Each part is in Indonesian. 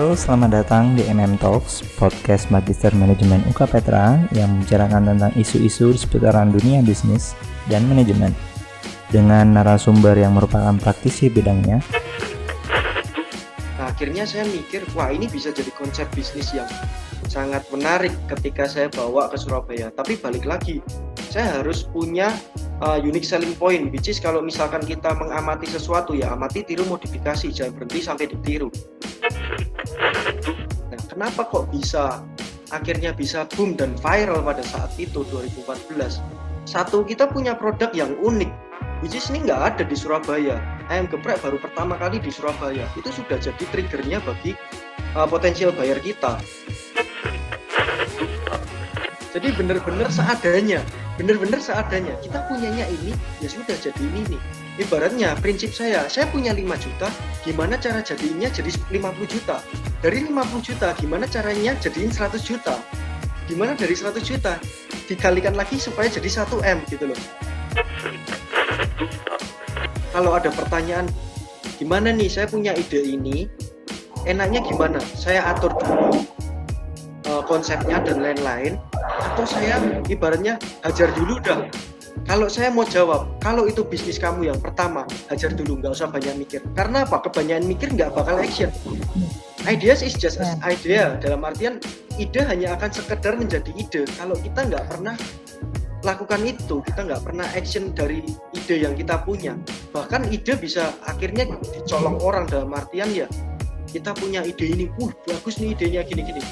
Halo, selamat datang di MM Talks, podcast Magister Manajemen UK Petra yang membicarakan tentang isu-isu seputaran dunia bisnis dan manajemen dengan narasumber yang merupakan praktisi bidangnya. Nah, akhirnya saya mikir, wah ini bisa jadi konsep bisnis yang sangat menarik ketika saya bawa ke Surabaya. Tapi balik lagi, saya harus punya uh, unique selling point, which is kalau misalkan kita mengamati sesuatu ya amati, tiru, modifikasi, jangan berhenti sampai ditiru. Nah, kenapa kok bisa akhirnya bisa boom dan viral pada saat itu 2014? Satu, kita punya produk yang unik, which is ini nggak ada di Surabaya. Ayam geprek baru pertama kali di Surabaya. Itu sudah jadi triggernya bagi uh, potensial buyer kita. Jadi benar-benar seadanya, benar-benar seadanya. Kita punyanya ini, ya sudah jadi ini nih. Ibaratnya prinsip saya, saya punya 5 juta, gimana cara jadinya jadi 50 juta? Dari 50 juta, gimana caranya jadiin 100 juta? Gimana dari 100 juta? Dikalikan lagi supaya jadi 1 M gitu loh. Kalau ada pertanyaan, gimana nih saya punya ide ini, enaknya gimana? Saya atur dulu uh, konsepnya dan lain-lain, atau saya ibaratnya hajar dulu dah kalau saya mau jawab, kalau itu bisnis kamu yang pertama, hajar dulu, nggak usah banyak mikir. Karena apa? Kebanyakan mikir nggak bakal action. Ideas is just as idea. Dalam artian, ide hanya akan sekedar menjadi ide. Kalau kita nggak pernah lakukan itu, kita nggak pernah action dari ide yang kita punya. Bahkan ide bisa akhirnya dicolong orang dalam artian ya, kita punya ide ini, uh bagus nih idenya gini-gini.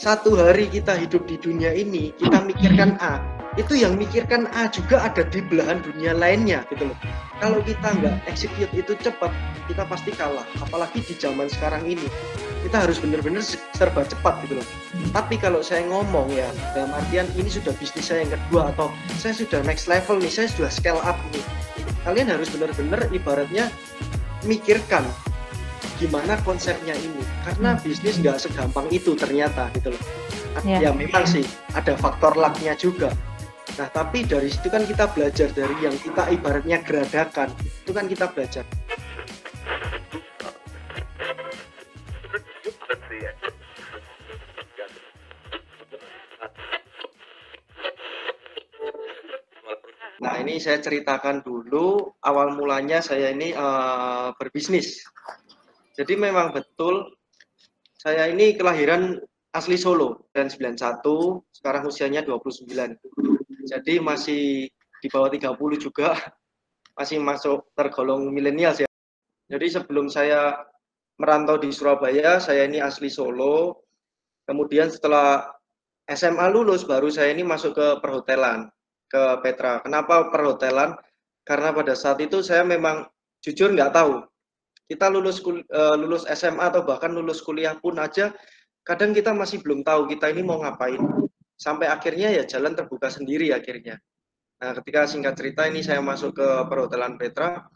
Satu hari kita hidup di dunia ini, kita mikirkan A, itu yang mikirkan A juga ada di belahan dunia lainnya gitu loh. Kalau kita nggak execute itu cepat, kita pasti kalah. Apalagi di zaman sekarang ini, kita harus benar-benar serba cepat gitu loh. Tapi kalau saya ngomong ya, dalam artian ini sudah bisnis saya yang kedua atau saya sudah next level nih, saya sudah scale up nih. Kalian harus benar-benar ibaratnya mikirkan gimana konsepnya ini karena bisnis nggak segampang itu ternyata gitu loh ya. ya memang sih ada faktor lucknya juga Nah, tapi dari situ kan kita belajar dari yang kita ibaratnya geradakan. Itu kan kita belajar. Nah, ini saya ceritakan dulu awal mulanya saya ini uh, berbisnis. Jadi memang betul saya ini kelahiran asli Solo dan 91, sekarang usianya 29 jadi masih di bawah 30 juga masih masuk tergolong milenial ya. Jadi sebelum saya merantau di Surabaya, saya ini asli Solo. Kemudian setelah SMA lulus baru saya ini masuk ke perhotelan ke Petra. Kenapa perhotelan? Karena pada saat itu saya memang jujur nggak tahu. Kita lulus uh, lulus SMA atau bahkan lulus kuliah pun aja kadang kita masih belum tahu kita ini mau ngapain sampai akhirnya ya jalan terbuka sendiri akhirnya. Nah, ketika singkat cerita ini saya masuk ke perhotelan Petra,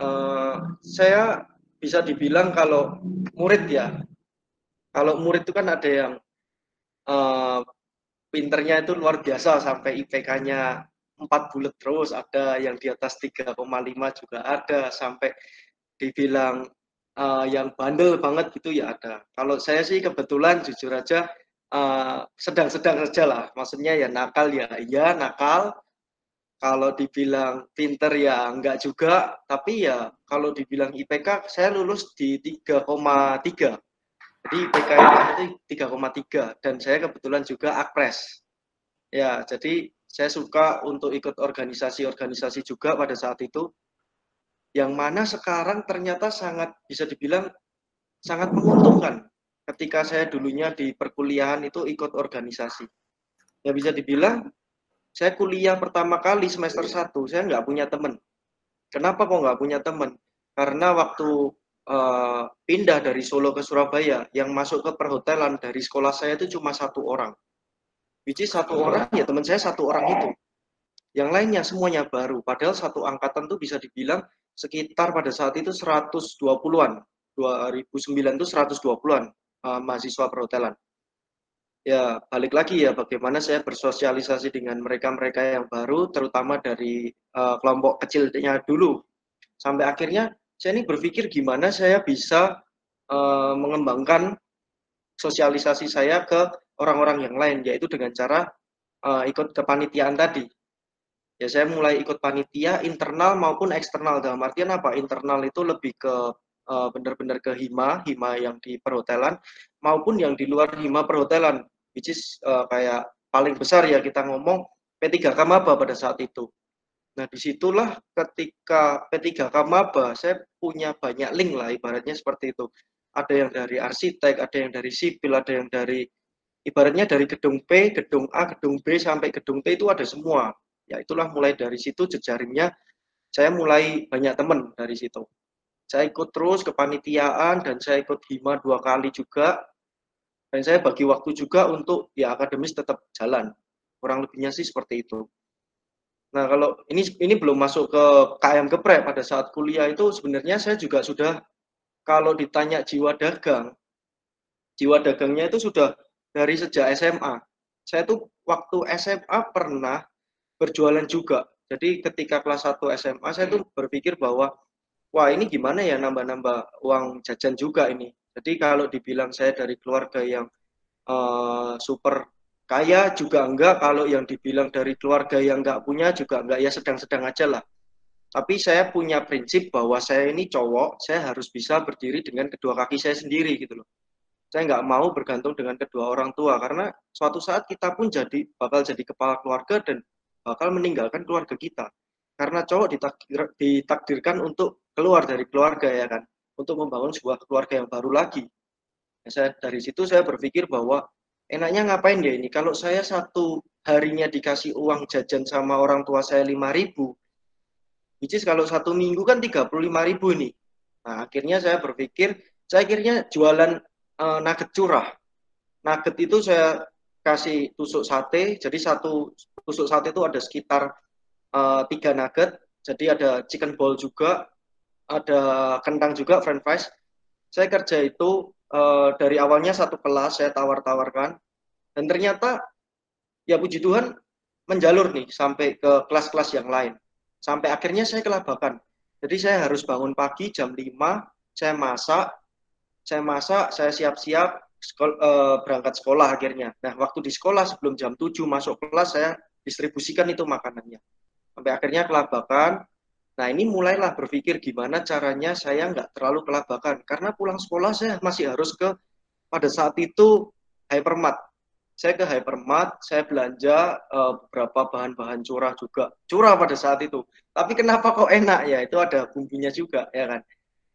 uh, saya bisa dibilang kalau murid ya, kalau murid itu kan ada yang uh, pinternya itu luar biasa sampai IPK-nya 4 bulat terus, ada yang di atas 3,5 juga ada, sampai dibilang uh, yang bandel banget gitu ya ada. Kalau saya sih kebetulan jujur aja sedang sedang-sedang saja lah. Maksudnya ya nakal ya iya nakal. Kalau dibilang pinter ya enggak juga. Tapi ya kalau dibilang IPK saya lulus di 3,3. Jadi IPK itu 3,3 dan saya kebetulan juga akpres. Ya, jadi saya suka untuk ikut organisasi-organisasi juga pada saat itu yang mana sekarang ternyata sangat bisa dibilang sangat menguntungkan ketika saya dulunya di perkuliahan itu ikut organisasi. Ya bisa dibilang, saya kuliah pertama kali semester 1, saya nggak punya teman. Kenapa kok nggak punya teman? Karena waktu uh, pindah dari Solo ke Surabaya, yang masuk ke perhotelan dari sekolah saya itu cuma satu orang. Which is satu orang, ya teman saya satu orang itu. Yang lainnya semuanya baru. Padahal satu angkatan tuh bisa dibilang sekitar pada saat itu 120-an. 2009 itu 120-an uh, mahasiswa perhotelan. Ya, balik lagi ya bagaimana saya bersosialisasi dengan mereka-mereka yang baru, terutama dari uh, kelompok kecilnya dulu. Sampai akhirnya saya ini berpikir gimana saya bisa uh, mengembangkan sosialisasi saya ke orang-orang yang lain, yaitu dengan cara uh, ikut kepanitiaan tadi. Ya saya mulai ikut panitia internal maupun eksternal. Dalam artian apa? Internal itu lebih ke uh, benar-benar ke hima, hima yang di perhotelan maupun yang di luar hima perhotelan, which is uh, kayak paling besar ya kita ngomong P3K Maba pada saat itu. Nah, di situlah ketika P3K Maba, saya punya banyak link lah, ibaratnya seperti itu. Ada yang dari arsitek, ada yang dari sipil, ada yang dari, ibaratnya dari gedung P, gedung A, gedung B, sampai gedung T itu ada semua. Ya, itulah mulai dari situ jejaringnya, saya mulai banyak teman dari situ. Saya ikut terus kepanitiaan, dan saya ikut HIMA dua kali juga, dan saya bagi waktu juga untuk ya akademis tetap jalan. Kurang lebihnya sih seperti itu. Nah kalau ini ini belum masuk ke KM Geprek pada saat kuliah itu sebenarnya saya juga sudah kalau ditanya jiwa dagang jiwa dagangnya itu sudah dari sejak SMA saya tuh waktu SMA pernah berjualan juga jadi ketika kelas 1 SMA saya tuh berpikir bahwa wah ini gimana ya nambah-nambah uang jajan juga ini jadi kalau dibilang saya dari keluarga yang uh, super kaya juga enggak, kalau yang dibilang dari keluarga yang enggak punya juga enggak, ya sedang-sedang aja lah. Tapi saya punya prinsip bahwa saya ini cowok, saya harus bisa berdiri dengan kedua kaki saya sendiri gitu loh. Saya nggak mau bergantung dengan kedua orang tua karena suatu saat kita pun jadi bakal jadi kepala keluarga dan bakal meninggalkan keluarga kita. Karena cowok ditakdir, ditakdirkan untuk keluar dari keluarga ya kan, untuk membangun sebuah keluarga yang baru lagi. Saya dari situ saya berpikir bahwa enaknya ngapain ya ini? Kalau saya satu harinya dikasih uang jajan sama orang tua saya 5000 which is kalau satu minggu kan 35 ribu nih. Nah, akhirnya saya berpikir, saya akhirnya jualan uh, nugget curah. Nugget itu saya kasih tusuk sate, jadi satu tusuk sate itu ada sekitar uh, tiga nugget, jadi ada chicken ball juga, ada kentang juga, french fries. Saya kerja itu uh, dari awalnya satu kelas saya tawar-tawarkan dan ternyata ya puji Tuhan menjalur nih sampai ke kelas-kelas yang lain. Sampai akhirnya saya kelabakan. Jadi saya harus bangun pagi jam 5, saya masak, saya masak, saya siap-siap sekol, uh, berangkat sekolah akhirnya. Nah, waktu di sekolah sebelum jam 7 masuk kelas saya distribusikan itu makanannya. Sampai akhirnya kelabakan, Nah ini mulailah berpikir gimana caranya saya nggak terlalu kelabakan. Karena pulang sekolah saya masih harus ke, pada saat itu hypermart. Saya ke hypermart, saya belanja uh, beberapa bahan-bahan curah juga. Curah pada saat itu. Tapi kenapa kok enak ya? Itu ada bumbunya juga ya kan.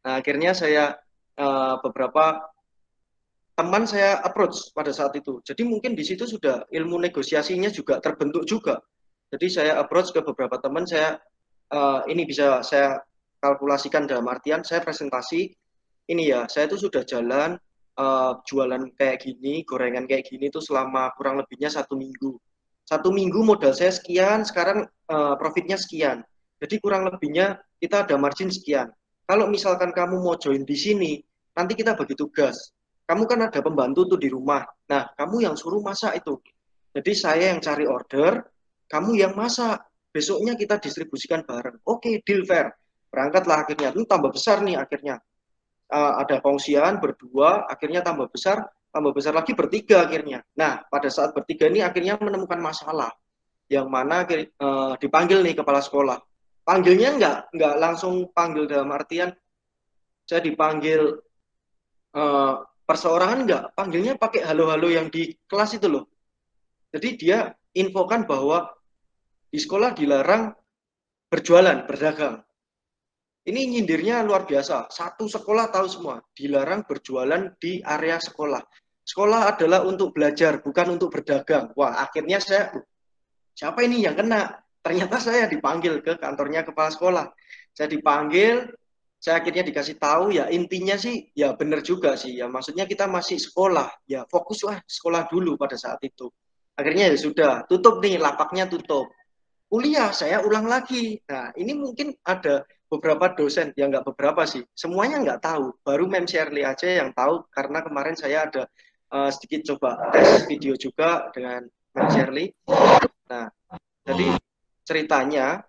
Nah akhirnya saya uh, beberapa teman saya approach pada saat itu. Jadi mungkin di situ sudah ilmu negosiasinya juga terbentuk juga. Jadi saya approach ke beberapa teman, saya uh, ini bisa saya kalkulasikan dalam artian saya presentasi ini ya saya itu sudah jalan uh, jualan kayak gini gorengan kayak gini itu selama kurang lebihnya satu minggu satu minggu modal saya sekian sekarang uh, profitnya sekian jadi kurang lebihnya kita ada margin sekian kalau misalkan kamu mau join di sini nanti kita bagi tugas kamu kan ada pembantu tuh di rumah nah kamu yang suruh masak itu jadi saya yang cari order kamu yang masak besoknya kita distribusikan bareng. Oke, okay, deal fair. Berangkatlah akhirnya. Itu tambah besar nih akhirnya. Uh, ada kongsian berdua, akhirnya tambah besar, tambah besar lagi bertiga akhirnya. Nah, pada saat bertiga ini akhirnya menemukan masalah yang mana uh, dipanggil nih kepala sekolah. Panggilnya nggak nggak langsung panggil dalam artian saya dipanggil uh, perseorangan nggak, panggilnya pakai halo-halo yang di kelas itu loh. Jadi dia infokan bahwa di sekolah dilarang berjualan, berdagang. Ini nyindirnya luar biasa. Satu sekolah tahu semua, dilarang berjualan di area sekolah. Sekolah adalah untuk belajar, bukan untuk berdagang. Wah, akhirnya saya, siapa ini yang kena? Ternyata saya dipanggil ke kantornya kepala sekolah. Saya dipanggil, saya akhirnya dikasih tahu ya intinya sih ya benar juga sih ya maksudnya kita masih sekolah ya fokus lah sekolah dulu pada saat itu akhirnya ya sudah tutup nih lapaknya tutup kuliah saya ulang lagi. Nah, ini mungkin ada beberapa dosen, yang nggak beberapa sih, semuanya nggak tahu. Baru Mem Shirley aja yang tahu, karena kemarin saya ada uh, sedikit coba tes video juga dengan Mem Shirley. Nah, jadi ceritanya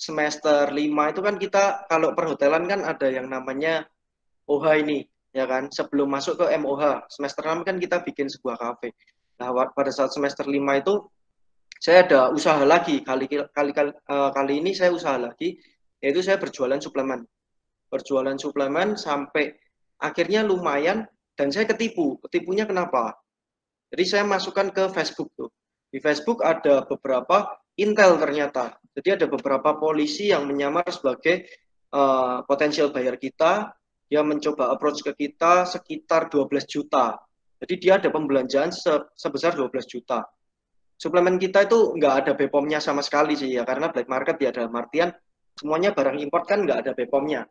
semester 5 itu kan kita kalau perhotelan kan ada yang namanya OHA ini, ya kan? Sebelum masuk ke MOH semester 6 kan kita bikin sebuah kafe. Nah pada saat semester 5 itu saya ada usaha lagi. Kali kali kali, uh, kali ini saya usaha lagi yaitu saya berjualan suplemen. Berjualan suplemen sampai akhirnya lumayan dan saya ketipu. Ketipunya kenapa? Jadi saya masukkan ke Facebook tuh. Di Facebook ada beberapa intel ternyata jadi ada beberapa polisi yang menyamar sebagai uh, potensial buyer kita dia mencoba approach ke kita sekitar 12 juta. Jadi dia ada pembelanjaan se sebesar 12 juta. Suplemen kita itu nggak ada BPOM-nya sama sekali sih ya, karena black market ya dalam artian semuanya barang import kan nggak ada BPOM-nya.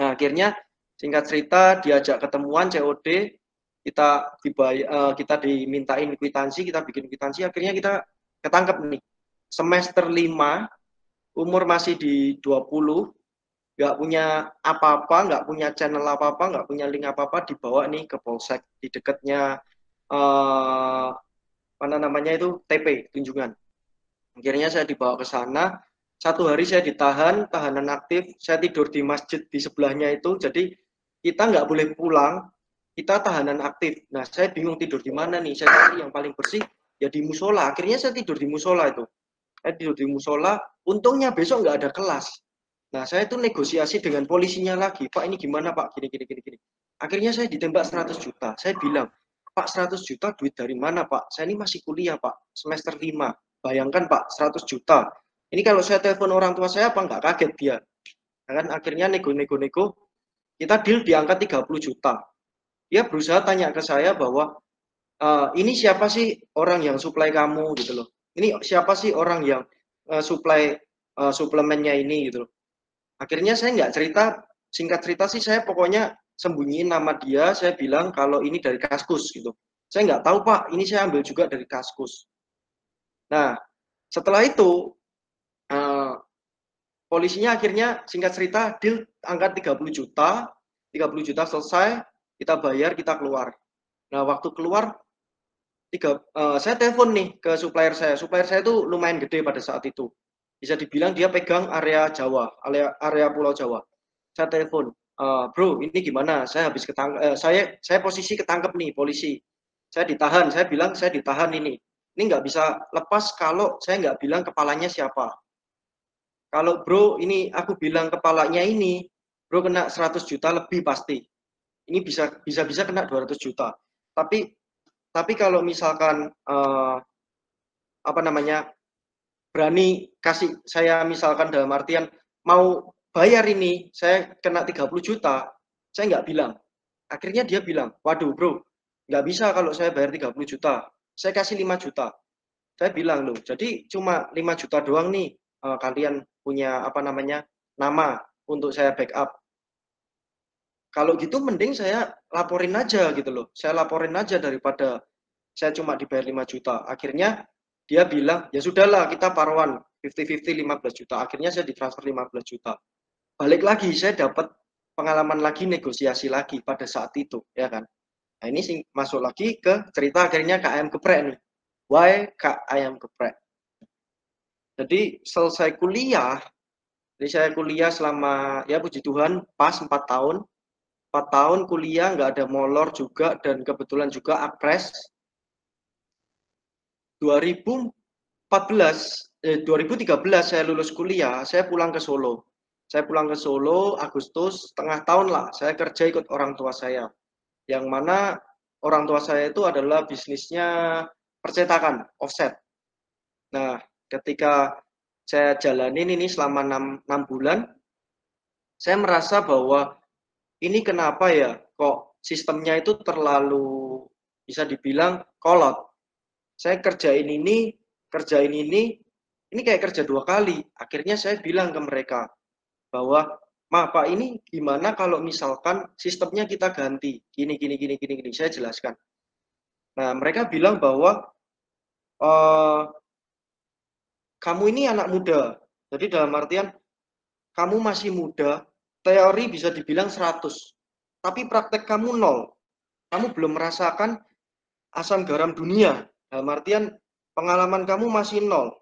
Nah akhirnya singkat cerita diajak ketemuan COD, kita dibayar, uh, kita dimintain kwitansi, kita bikin kwitansi, akhirnya kita ketangkep nih. Semester 5, umur masih di 20, nggak punya apa-apa, nggak punya channel apa-apa, nggak punya link apa-apa, dibawa nih ke polsek di dekatnya uh, mana namanya itu TP Tunjungan. Akhirnya saya dibawa ke sana. Satu hari saya ditahan, tahanan aktif. Saya tidur di masjid di sebelahnya itu. Jadi kita nggak boleh pulang. Kita tahanan aktif. Nah saya bingung tidur di mana nih. Saya cari yang paling bersih ya di musola. Akhirnya saya tidur di musola itu. Saya tidur di musola. Untungnya besok nggak ada kelas Nah, saya itu negosiasi dengan polisinya lagi. Pak, ini gimana, Pak? Gini, gini, gini, gini. Akhirnya saya ditembak 100 juta. Saya bilang, Pak, 100 juta duit dari mana, Pak? Saya ini masih kuliah, Pak. Semester 5. Bayangkan, Pak, 100 juta. Ini kalau saya telepon orang tua saya, apa nggak kaget dia? Nah, kan akhirnya nego-nego-nego, kita deal di angka 30 juta. Dia berusaha tanya ke saya bahwa, e, ini siapa sih orang yang supply kamu, gitu loh. Ini siapa sih orang yang uh, supply uh, suplemennya ini, gitu loh. Akhirnya saya nggak cerita singkat cerita sih saya pokoknya sembunyiin nama dia saya bilang kalau ini dari kaskus gitu. Saya nggak tahu pak ini saya ambil juga dari kaskus. Nah setelah itu uh, polisinya akhirnya singkat cerita deal angkat 30 juta 30 juta selesai kita bayar kita keluar. Nah waktu keluar tiga uh, saya telepon nih ke supplier saya supplier saya itu lumayan gede pada saat itu bisa dibilang dia pegang area Jawa, area area Pulau Jawa. Saya telepon, e, bro, ini gimana? Saya habis ketangkep, eh, saya saya posisi ketangkep nih polisi. Saya ditahan, saya bilang saya ditahan ini. Ini nggak bisa lepas kalau saya nggak bilang kepalanya siapa. Kalau bro, ini aku bilang kepalanya ini, bro kena 100 juta lebih pasti. Ini bisa bisa bisa kena 200 juta. Tapi tapi kalau misalkan uh, apa namanya berani kasih saya misalkan dalam artian mau bayar ini saya kena 30 juta saya nggak bilang. Akhirnya dia bilang waduh bro nggak bisa kalau saya bayar 30 juta saya kasih 5 juta. Saya bilang loh jadi cuma 5 juta doang nih uh, kalian punya apa namanya nama untuk saya backup kalau gitu mending saya laporin aja gitu loh. Saya laporin aja daripada saya cuma dibayar 5 juta. Akhirnya dia bilang ya sudahlah kita paruan 50-50 15 juta. Akhirnya saya ditransfer 15 juta. Balik lagi saya dapat pengalaman lagi negosiasi lagi pada saat itu ya kan? Nah ini sing masuk lagi ke cerita akhirnya KM geprek nih. Why KM geprek? Jadi selesai kuliah jadi saya kuliah selama ya puji Tuhan pas 4 tahun 4 tahun kuliah nggak ada molor juga dan kebetulan juga apres 2014 eh, 2013 saya lulus kuliah, saya pulang ke Solo. Saya pulang ke Solo Agustus setengah tahun lah. Saya kerja ikut orang tua saya. Yang mana orang tua saya itu adalah bisnisnya percetakan offset. Nah, ketika saya jalanin ini selama 6, 6 bulan, saya merasa bahwa ini kenapa ya kok sistemnya itu terlalu bisa dibilang kolot saya kerjain ini, kerjain ini, ini kayak kerja dua kali. Akhirnya saya bilang ke mereka bahwa, Ma, Pak, ini gimana kalau misalkan sistemnya kita ganti? Gini, gini, gini, gini, gini. Saya jelaskan. Nah, mereka bilang bahwa e, kamu ini anak muda. Jadi dalam artian, kamu masih muda, teori bisa dibilang 100. Tapi praktek kamu nol. Kamu belum merasakan asam garam dunia. Dalam artian pengalaman kamu masih nol.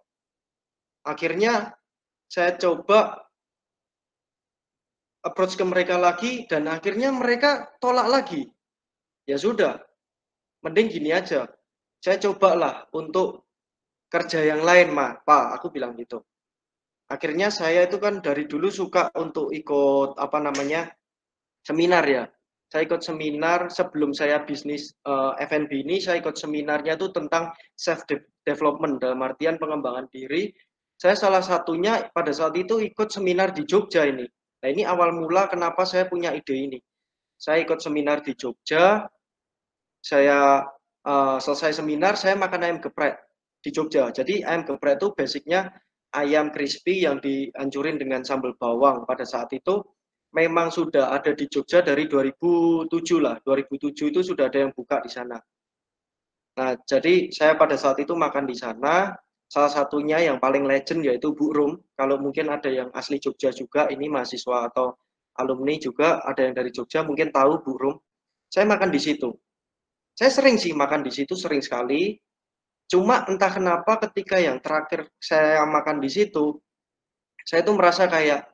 Akhirnya saya coba approach ke mereka lagi dan akhirnya mereka tolak lagi. Ya sudah, mending gini aja. Saya cobalah untuk kerja yang lain, Ma. Pak, aku bilang gitu. Akhirnya saya itu kan dari dulu suka untuk ikut apa namanya seminar ya. Saya ikut seminar sebelum saya bisnis uh, eh, F&B ini, saya ikut seminarnya itu tentang self development dalam artian pengembangan diri. Saya salah satunya pada saat itu ikut seminar di Jogja ini. Nah ini awal mula kenapa saya punya ide ini. Saya ikut seminar di Jogja, saya uh, selesai seminar, saya makan ayam geprek di Jogja. Jadi ayam geprek itu basicnya ayam crispy yang dihancurin dengan sambal bawang pada saat itu memang sudah ada di Jogja dari 2007 lah. 2007 itu sudah ada yang buka di sana. Nah, jadi saya pada saat itu makan di sana. Salah satunya yang paling legend yaitu Bu Rum. Kalau mungkin ada yang asli Jogja juga, ini mahasiswa atau alumni juga, ada yang dari Jogja mungkin tahu Bu Rum. Saya makan di situ. Saya sering sih makan di situ, sering sekali. Cuma entah kenapa ketika yang terakhir saya makan di situ, saya tuh merasa kayak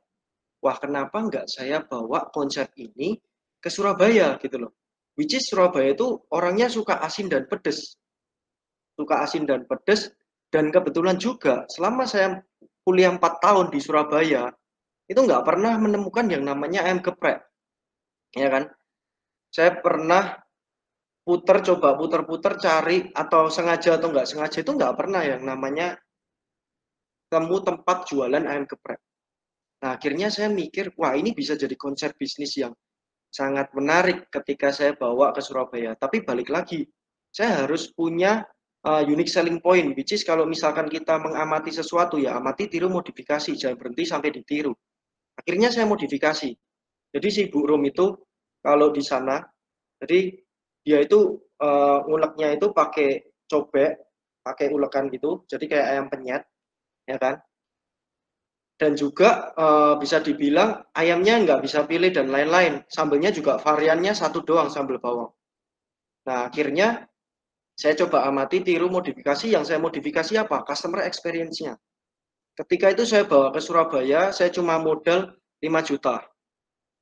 wah kenapa nggak saya bawa konsep ini ke Surabaya gitu loh. Which is Surabaya itu orangnya suka asin dan pedes. Suka asin dan pedes dan kebetulan juga selama saya kuliah 4 tahun di Surabaya itu nggak pernah menemukan yang namanya ayam geprek. Ya kan? Saya pernah puter coba puter-puter cari atau sengaja atau nggak sengaja itu nggak pernah yang namanya temu tempat jualan ayam geprek. Nah, akhirnya saya mikir, wah ini bisa jadi konsep bisnis yang sangat menarik ketika saya bawa ke Surabaya. Tapi balik lagi, saya harus punya uh, unique selling point, which is kalau misalkan kita mengamati sesuatu ya amati tiru modifikasi, jangan berhenti sampai ditiru. Akhirnya saya modifikasi. Jadi si Bu Rum itu kalau di sana, jadi dia itu uh, nguleknya itu pakai cobek, pakai ulekan gitu, jadi kayak ayam penyet, ya kan? dan juga uh, bisa dibilang ayamnya nggak bisa pilih dan lain-lain. Sambelnya juga variannya satu doang sambal bawang. Nah akhirnya saya coba amati tiru modifikasi yang saya modifikasi apa? Customer experience-nya. Ketika itu saya bawa ke Surabaya, saya cuma modal 5 juta.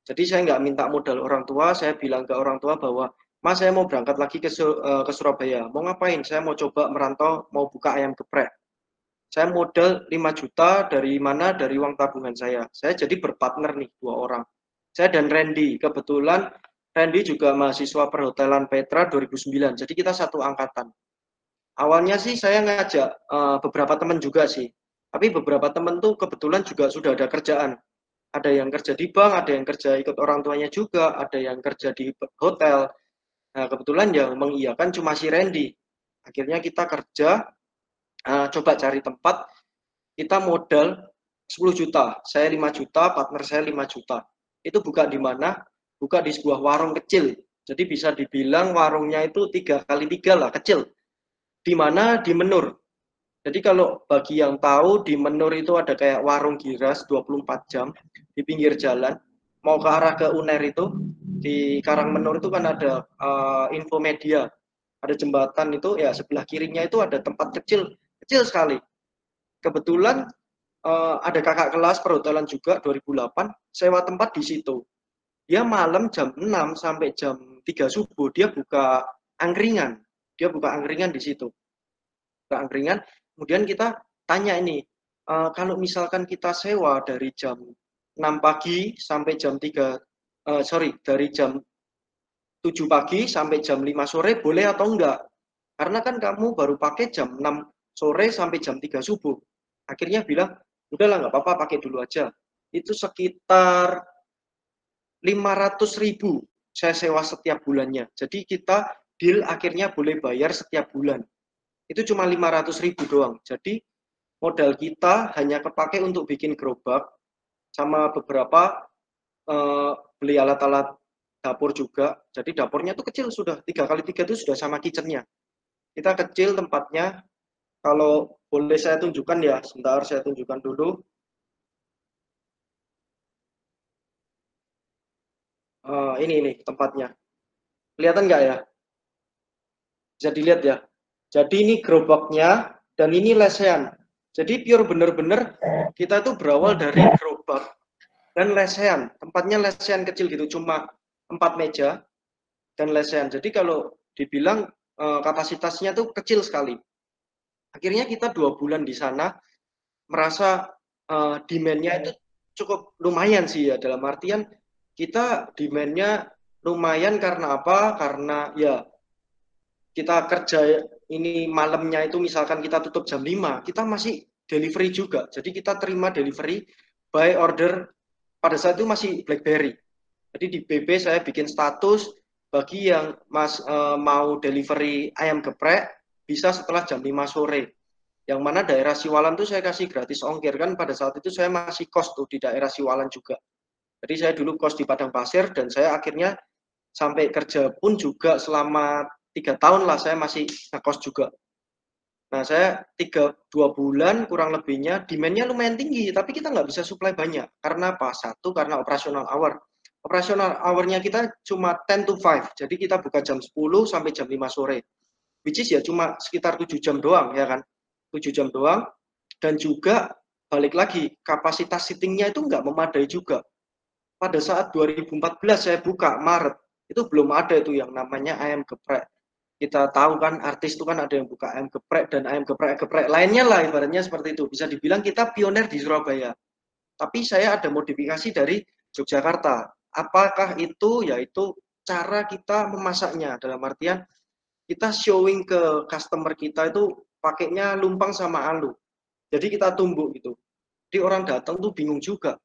Jadi saya nggak minta modal orang tua, saya bilang ke orang tua bahwa Mas saya mau berangkat lagi ke, uh, ke Surabaya. Mau ngapain? Saya mau coba merantau, mau buka ayam geprek saya modal 5 juta dari mana? Dari uang tabungan saya. Saya jadi berpartner nih dua orang. Saya dan Randy. Kebetulan Randy juga mahasiswa perhotelan Petra 2009. Jadi kita satu angkatan. Awalnya sih saya ngajak uh, beberapa teman juga sih. Tapi beberapa teman tuh kebetulan juga sudah ada kerjaan. Ada yang kerja di bank, ada yang kerja ikut orang tuanya juga, ada yang kerja di hotel. Nah, kebetulan yang mengiyakan cuma si Randy. Akhirnya kita kerja uh, coba cari tempat kita modal 10 juta. Saya 5 juta partner saya 5 juta. Itu buka di mana? Buka di sebuah warung kecil. Jadi bisa dibilang warungnya itu tiga kali tiga lah kecil. Di mana? Di Menur. Jadi kalau bagi yang tahu di Menur itu ada kayak warung giras 24 jam di pinggir jalan mau ke arah ke Uner itu di Karang Menur itu kan ada uh, infomedia ada jembatan itu ya sebelah kirinya itu ada tempat kecil kecil sekali. Kebetulan uh, ada kakak kelas perhotelan juga 2008 sewa tempat di situ. Dia malam jam 6 sampai jam 3 subuh dia buka angkringan. Dia buka angkringan di situ. Buka angkringan, kemudian kita tanya ini, uh, kalau misalkan kita sewa dari jam 6 pagi sampai jam 3 uh, eh, sorry, dari jam 7 pagi sampai jam 5 sore boleh atau enggak? Karena kan kamu baru pakai jam 6 sore sampai jam 3 subuh. Akhirnya bilang, udahlah nggak apa-apa pakai dulu aja. Itu sekitar 500 ribu saya sewa setiap bulannya. Jadi kita deal akhirnya boleh bayar setiap bulan. Itu cuma 500 ribu doang. Jadi modal kita hanya kepake untuk bikin gerobak sama beberapa uh, beli alat-alat dapur juga. Jadi dapurnya tuh kecil sudah tiga kali tiga itu sudah sama kitchennya. Kita kecil tempatnya kalau boleh saya tunjukkan ya, sebentar saya tunjukkan dulu. Uh, ini ini tempatnya. Kelihatan nggak ya? Bisa dilihat ya. Jadi ini gerobaknya dan ini lesehan. Jadi pure bener-bener kita tuh berawal dari gerobak. dan lesehan. Tempatnya lesehan kecil gitu, cuma empat meja dan lesehan. Jadi kalau dibilang uh, kapasitasnya tuh kecil sekali. Akhirnya kita dua bulan di sana merasa uh, demand-nya itu cukup lumayan sih ya dalam artian kita demand-nya lumayan karena apa? Karena ya kita kerja ini malamnya itu misalkan kita tutup jam 5, kita masih delivery juga. Jadi kita terima delivery by order pada saat itu masih BlackBerry. Jadi di BB saya bikin status bagi yang Mas e, mau delivery ayam geprek bisa setelah jam 5 sore. Yang mana daerah Siwalan tuh saya kasih gratis ongkir kan pada saat itu saya masih kos tuh di daerah Siwalan juga. Jadi saya dulu kos di Padang Pasir dan saya akhirnya sampai kerja pun juga selama tiga tahun lah saya masih ngekos juga. Nah saya tiga dua bulan kurang lebihnya demandnya lumayan tinggi tapi kita nggak bisa supply banyak karena apa? Satu karena operasional hour operasional hour-nya kita cuma 10 to 5. Jadi kita buka jam 10 sampai jam 5 sore. Which is ya cuma sekitar 7 jam doang ya kan. 7 jam doang. Dan juga balik lagi kapasitas sittingnya itu nggak memadai juga. Pada saat 2014 saya buka Maret, itu belum ada itu yang namanya ayam geprek. Kita tahu kan artis itu kan ada yang buka ayam geprek dan ayam geprek-geprek lainnya lah ibaratnya seperti itu. Bisa dibilang kita pioner di Surabaya. Tapi saya ada modifikasi dari Yogyakarta. Apakah itu yaitu cara kita memasaknya? Dalam artian kita showing ke customer kita itu pakainya lumpang sama alu. Jadi kita tumbuk gitu. Jadi orang datang tuh bingung juga.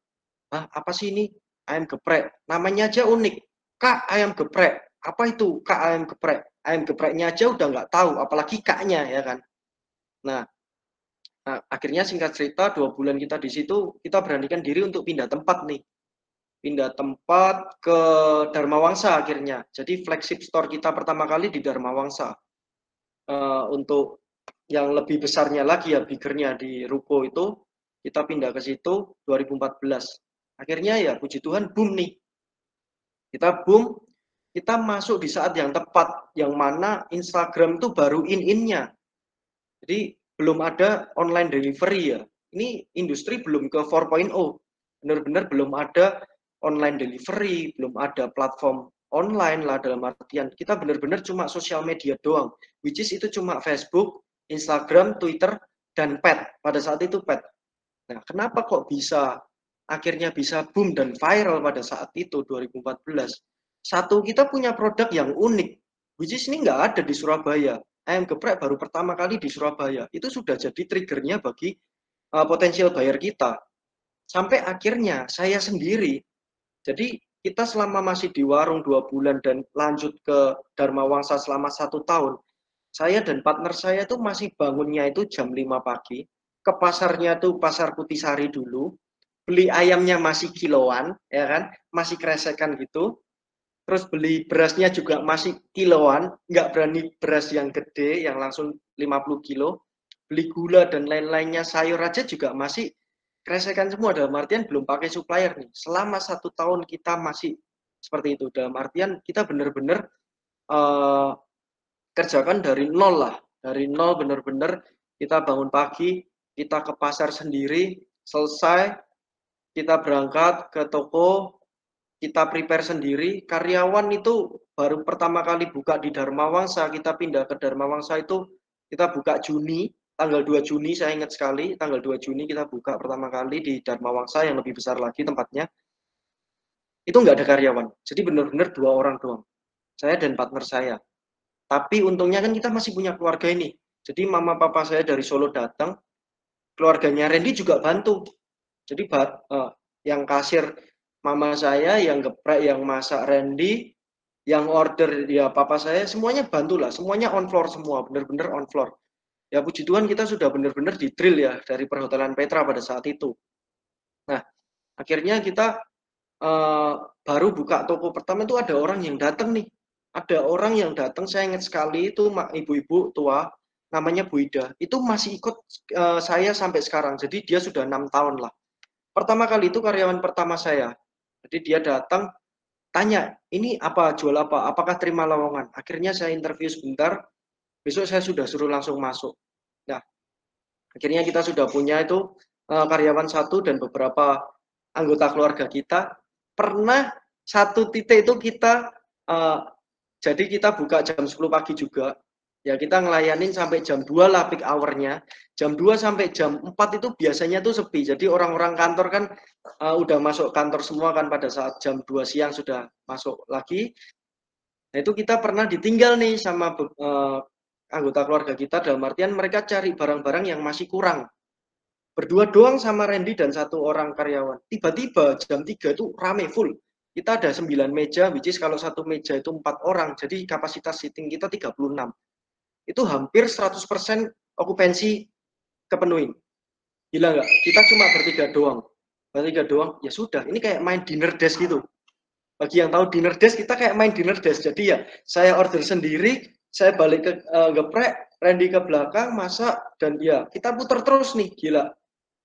Ah apa sih ini? Ayam geprek. Namanya aja unik. Kak ayam geprek. Apa itu kak ayam geprek ayam gepreknya aja udah nggak tahu apalagi kaknya ya kan nah Nah, akhirnya singkat cerita dua bulan kita di situ kita beranikan diri untuk pindah tempat nih pindah tempat ke Dharma Wangsa akhirnya. Jadi flagship store kita pertama kali di Dharma Wangsa. Uh, untuk yang lebih besarnya lagi ya biggernya di Ruko itu kita pindah ke situ 2014. Akhirnya ya puji Tuhan boom nih. Kita boom, kita masuk di saat yang tepat yang mana Instagram itu baru in-innya. Jadi belum ada online delivery ya. Ini industri belum ke 4.0. Benar-benar belum ada online delivery, belum ada platform online lah dalam artian kita benar-benar cuma sosial media doang, which is itu cuma Facebook, Instagram, Twitter, dan Pet. Pada saat itu Pet. Nah, kenapa kok bisa akhirnya bisa boom dan viral pada saat itu 2014? Satu, kita punya produk yang unik, which is ini nggak ada di Surabaya. Ayam geprek baru pertama kali di Surabaya. Itu sudah jadi triggernya bagi uh, potensial buyer kita. Sampai akhirnya saya sendiri jadi kita selama masih di warung dua bulan dan lanjut ke Dharma Wangsa selama satu tahun, saya dan partner saya itu masih bangunnya itu jam 5 pagi, ke pasarnya tuh pasar Kutisari dulu, beli ayamnya masih kiloan, ya kan, masih kresekan gitu, terus beli berasnya juga masih kiloan, nggak berani beras yang gede, yang langsung 50 kilo, beli gula dan lain-lainnya sayur aja juga masih kresekan semua dalam artian belum pakai supplier nih. Selama satu tahun kita masih seperti itu. Dalam artian kita benar-benar uh, kerjakan dari nol lah. Dari nol benar-benar kita bangun pagi, kita ke pasar sendiri, selesai, kita berangkat ke toko, kita prepare sendiri. Karyawan itu baru pertama kali buka di Dharma Wangsa, kita pindah ke Dharma Wangsa itu kita buka Juni, tanggal 2 Juni saya ingat sekali tanggal 2 Juni kita buka pertama kali di Dharma Wangsa yang lebih besar lagi tempatnya. Itu nggak ada karyawan jadi benar-benar dua orang doang saya dan partner saya. Tapi untungnya kan kita masih punya keluarga ini jadi mama papa saya dari Solo datang keluarganya Randy juga bantu. Jadi uh, yang kasir mama saya yang geprek yang masak Randy yang order ya papa saya semuanya bantu lah semuanya on floor semua benar-benar on floor ya puji Tuhan kita sudah benar-benar di drill ya dari perhotelan Petra pada saat itu. Nah, akhirnya kita uh, baru buka toko pertama itu ada orang yang datang nih. Ada orang yang datang, saya ingat sekali itu ibu-ibu tua, namanya Bu Ida. Itu masih ikut uh, saya sampai sekarang. Jadi dia sudah enam tahun lah. Pertama kali itu karyawan pertama saya. Jadi dia datang, tanya, ini apa, jual apa, apakah terima lowongan. Akhirnya saya interview sebentar, besok saya sudah suruh langsung masuk. Nah, akhirnya kita sudah punya itu uh, karyawan satu dan beberapa anggota keluarga kita pernah satu titik itu kita uh, jadi kita buka jam 10 pagi juga ya kita ngelayanin sampai jam 2 lah peak hournya. Jam 2 sampai jam 4 itu biasanya tuh sepi. Jadi orang-orang kantor kan uh, udah masuk kantor semua kan pada saat jam 2 siang sudah masuk lagi. Nah itu kita pernah ditinggal nih sama uh, anggota keluarga kita. Dalam artian mereka cari barang-barang yang masih kurang. Berdua doang sama Randy dan satu orang karyawan. Tiba-tiba jam 3 itu rame full. Kita ada 9 meja which is kalau satu meja itu empat orang jadi kapasitas seating kita 36 itu hampir 100% okupansi kepenuhin. Gila nggak? Kita cuma bertiga doang. Bertiga doang, ya sudah. Ini kayak main dinner desk gitu. Bagi yang tahu dinner desk, kita kayak main dinner desk. Jadi ya, saya order sendiri, saya balik ke uh, geprek, Randy ke belakang, masak, dan ya, kita putar terus nih, gila.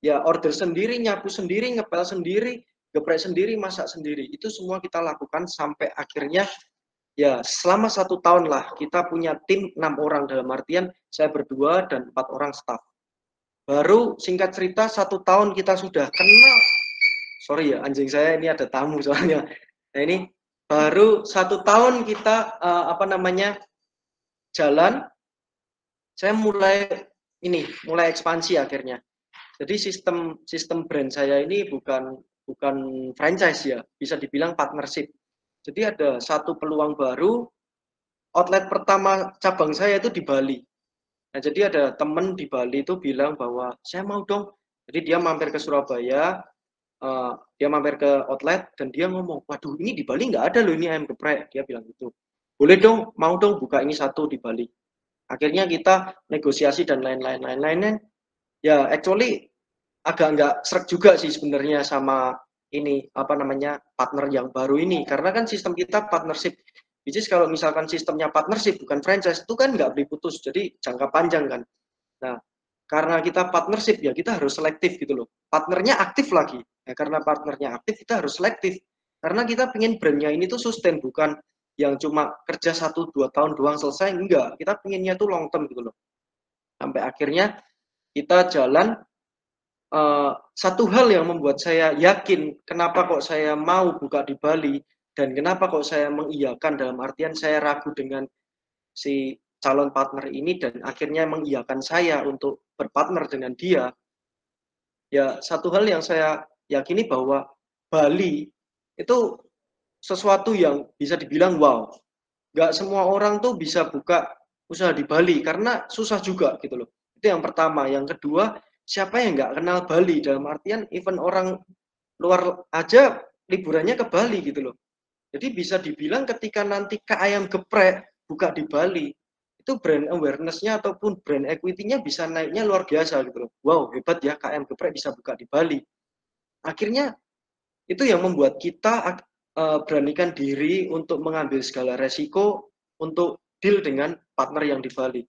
Ya, order sendiri, nyapu sendiri, ngepel sendiri, geprek sendiri, masak sendiri. Itu semua kita lakukan sampai akhirnya ya selama satu tahun lah kita punya tim enam orang dalam artian saya berdua dan empat orang staff. Baru singkat cerita satu tahun kita sudah kenal sorry ya anjing saya ini ada tamu soalnya. Nah ini baru satu tahun kita uh, apa namanya jalan. Saya mulai ini mulai ekspansi akhirnya. Jadi sistem sistem brand saya ini bukan bukan franchise ya bisa dibilang partnership jadi ada satu peluang baru. Outlet pertama cabang saya itu di Bali. Nah, jadi ada temen di Bali itu bilang bahwa saya mau dong. Jadi dia mampir ke Surabaya, uh, dia mampir ke outlet dan dia ngomong, waduh ini di Bali nggak ada loh ini ayam geprek. Dia bilang gitu. Boleh dong, mau dong buka ini satu di Bali. Akhirnya kita negosiasi dan lain-lain, lain-lain. Ya, actually agak nggak serak juga sih sebenarnya sama ini apa namanya partner yang baru ini. Karena kan sistem kita partnership. Is kalau misalkan sistemnya partnership bukan franchise itu kan nggak beli putus. Jadi jangka panjang kan. Nah karena kita partnership ya kita harus selektif gitu loh. Partnernya aktif lagi. Ya, karena partnernya aktif kita harus selektif. Karena kita pengen brandnya ini tuh sustain bukan yang cuma kerja satu dua tahun doang selesai enggak. Kita pengennya tuh long term gitu loh. Sampai akhirnya kita jalan uh, satu hal yang membuat saya yakin kenapa kok saya mau buka di Bali dan kenapa kok saya mengiyakan dalam artian saya ragu dengan si calon partner ini dan akhirnya mengiyakan saya untuk berpartner dengan dia ya satu hal yang saya yakini bahwa Bali itu sesuatu yang bisa dibilang wow. Nggak semua orang tuh bisa buka usaha di Bali karena susah juga gitu loh. Itu yang pertama. Yang kedua siapa yang nggak kenal Bali dalam artian even orang luar aja liburannya ke Bali gitu loh. Jadi bisa dibilang ketika nanti ke ayam geprek buka di Bali, itu brand awareness-nya ataupun brand equity-nya bisa naiknya luar biasa gitu loh. Wow, hebat ya KM geprek bisa buka di Bali. Akhirnya itu yang membuat kita uh, beranikan diri untuk mengambil segala resiko untuk deal dengan partner yang di Bali.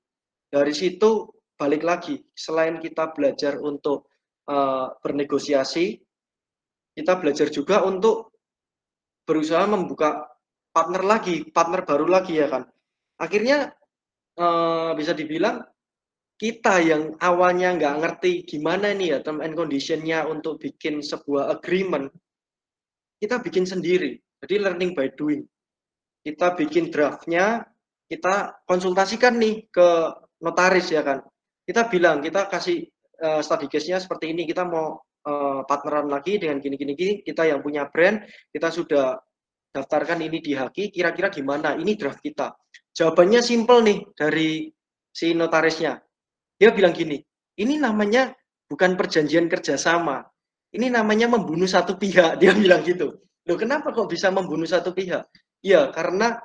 Dari situ balik lagi selain kita belajar untuk uh, bernegosiasi kita belajar juga untuk berusaha membuka partner lagi partner baru lagi ya kan? Akhirnya uh, bisa dibilang kita yang awalnya nggak ngerti gimana nih ya term and conditionnya untuk bikin sebuah agreement kita bikin sendiri. Jadi learning by doing. Kita bikin draftnya kita konsultasikan nih ke notaris ya kan kita bilang kita kasih uh, study case-nya seperti ini kita mau uh, partneran lagi dengan gini-gini kita yang punya brand kita sudah daftarkan ini di Haki kira-kira gimana? Ini draft kita. Jawabannya simple nih dari si notarisnya. Dia bilang gini ini namanya bukan perjanjian kerjasama. Ini namanya membunuh satu pihak. Dia bilang gitu. Loh kenapa kok bisa membunuh satu pihak? Ya karena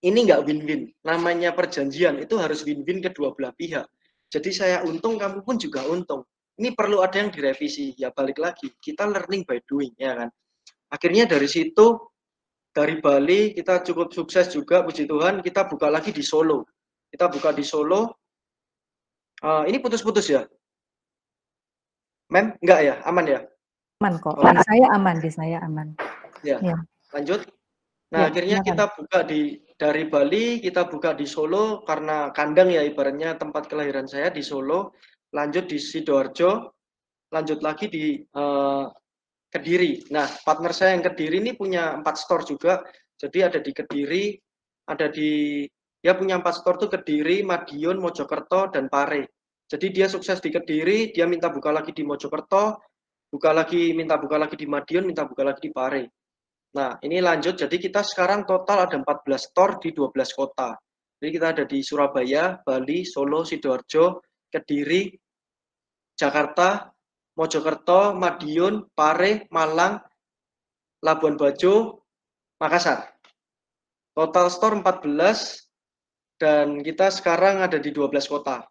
ini nggak win-win. Namanya perjanjian itu harus win-win kedua belah pihak jadi saya untung, kamu pun juga untung. Ini perlu ada yang direvisi. Ya balik lagi, kita learning by doing, ya kan. Akhirnya dari situ, dari Bali kita cukup sukses juga, puji Tuhan, kita buka lagi di Solo. Kita buka di Solo. Uh, ini putus-putus ya? Mem, enggak ya? Aman ya? Aman kok. Oh. Saya aman, di saya aman. Ya. ya. Lanjut. Nah, ya, akhirnya kita buka di dari Bali kita buka di Solo karena kandang ya ibaratnya tempat kelahiran saya di Solo, lanjut di Sidoarjo, lanjut lagi di uh, Kediri. Nah, partner saya yang Kediri ini punya empat store juga. Jadi ada di Kediri, ada di dia punya empat store tuh Kediri, Madiun, Mojokerto, dan Pare. Jadi dia sukses di Kediri, dia minta buka lagi di Mojokerto, buka lagi, minta buka lagi di Madiun, minta buka lagi di Pare. Nah, ini lanjut. Jadi kita sekarang total ada 14 store di 12 kota. Jadi kita ada di Surabaya, Bali, Solo, Sidoarjo, Kediri, Jakarta, Mojokerto, Madiun, Pare, Malang, Labuan Bajo, Makassar. Total store 14 dan kita sekarang ada di 12 kota.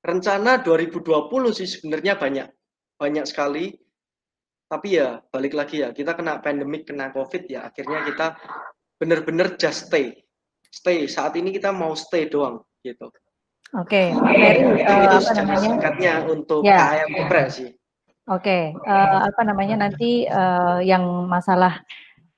Rencana 2020 sih sebenarnya banyak, banyak sekali. Tapi ya balik lagi ya, kita kena pandemik, kena COVID ya, akhirnya kita benar-benar just stay. Stay, saat ini kita mau stay doang gitu. Oke, okay. Mary, uh, itu apa namanya? Singkatnya untuk ya. KM Oke, okay. uh, eh, apa namanya nanti uh, yang masalah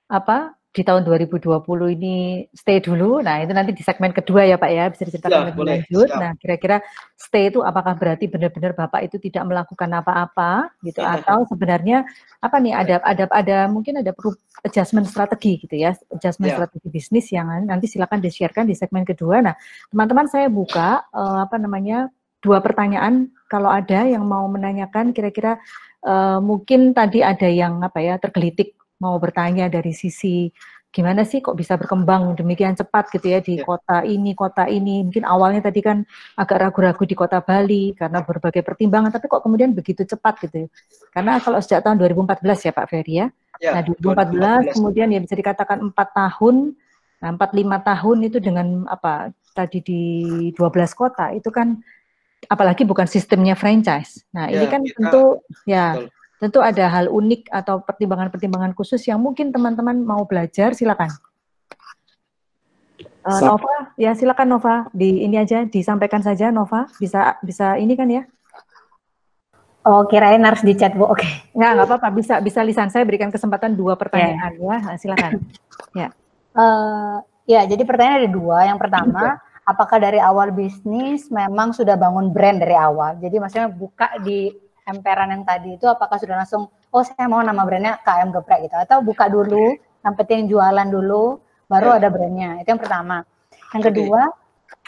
apa di tahun 2020 ini stay dulu. Nah, itu nanti di segmen kedua ya Pak ya, bisa diceritakan ya, lebih lanjut. Siap. Nah, kira-kira stay itu apakah berarti benar-benar Bapak itu tidak melakukan apa-apa gitu ya. atau sebenarnya apa nih ada ada ada mungkin ada perlu adjustment strategi gitu ya, adjustment ya. strategi bisnis yang nanti silakan di-sharekan di segmen kedua. Nah, teman-teman saya buka uh, apa namanya dua pertanyaan kalau ada yang mau menanyakan kira-kira uh, mungkin tadi ada yang apa ya tergelitik mau bertanya dari sisi gimana sih kok bisa berkembang demikian cepat gitu ya di ya. kota ini, kota ini. Mungkin awalnya tadi kan agak ragu-ragu di kota Bali karena berbagai pertimbangan, tapi kok kemudian begitu cepat gitu. Ya? Karena kalau sejak tahun 2014 ya Pak Ferry ya. ya nah 2014, 2014 kemudian ya bisa dikatakan empat tahun, nah empat lima tahun itu dengan apa tadi di 12 kota itu kan apalagi bukan sistemnya franchise. Nah ya, ini kan tentu ya. Betul tentu ada hal unik atau pertimbangan-pertimbangan khusus yang mungkin teman-teman mau belajar, silakan. Uh, Nova, ya silakan Nova, di ini aja disampaikan saja Nova, bisa bisa ini kan ya? Oh, kirain harus di chat bu, oke. Okay. Nggak, nggak apa-apa, bisa bisa lisan saya berikan kesempatan dua pertanyaan yeah. ya, nah, silakan. ya. Uh, ya, jadi pertanyaan ada dua. Yang pertama, apakah dari awal bisnis memang sudah bangun brand dari awal? Jadi maksudnya buka di emperan yang tadi itu apakah sudah langsung oh saya mau nama brandnya KM Geprek gitu. Atau buka dulu sampai jualan dulu baru ada brandnya. Itu yang pertama. Yang kedua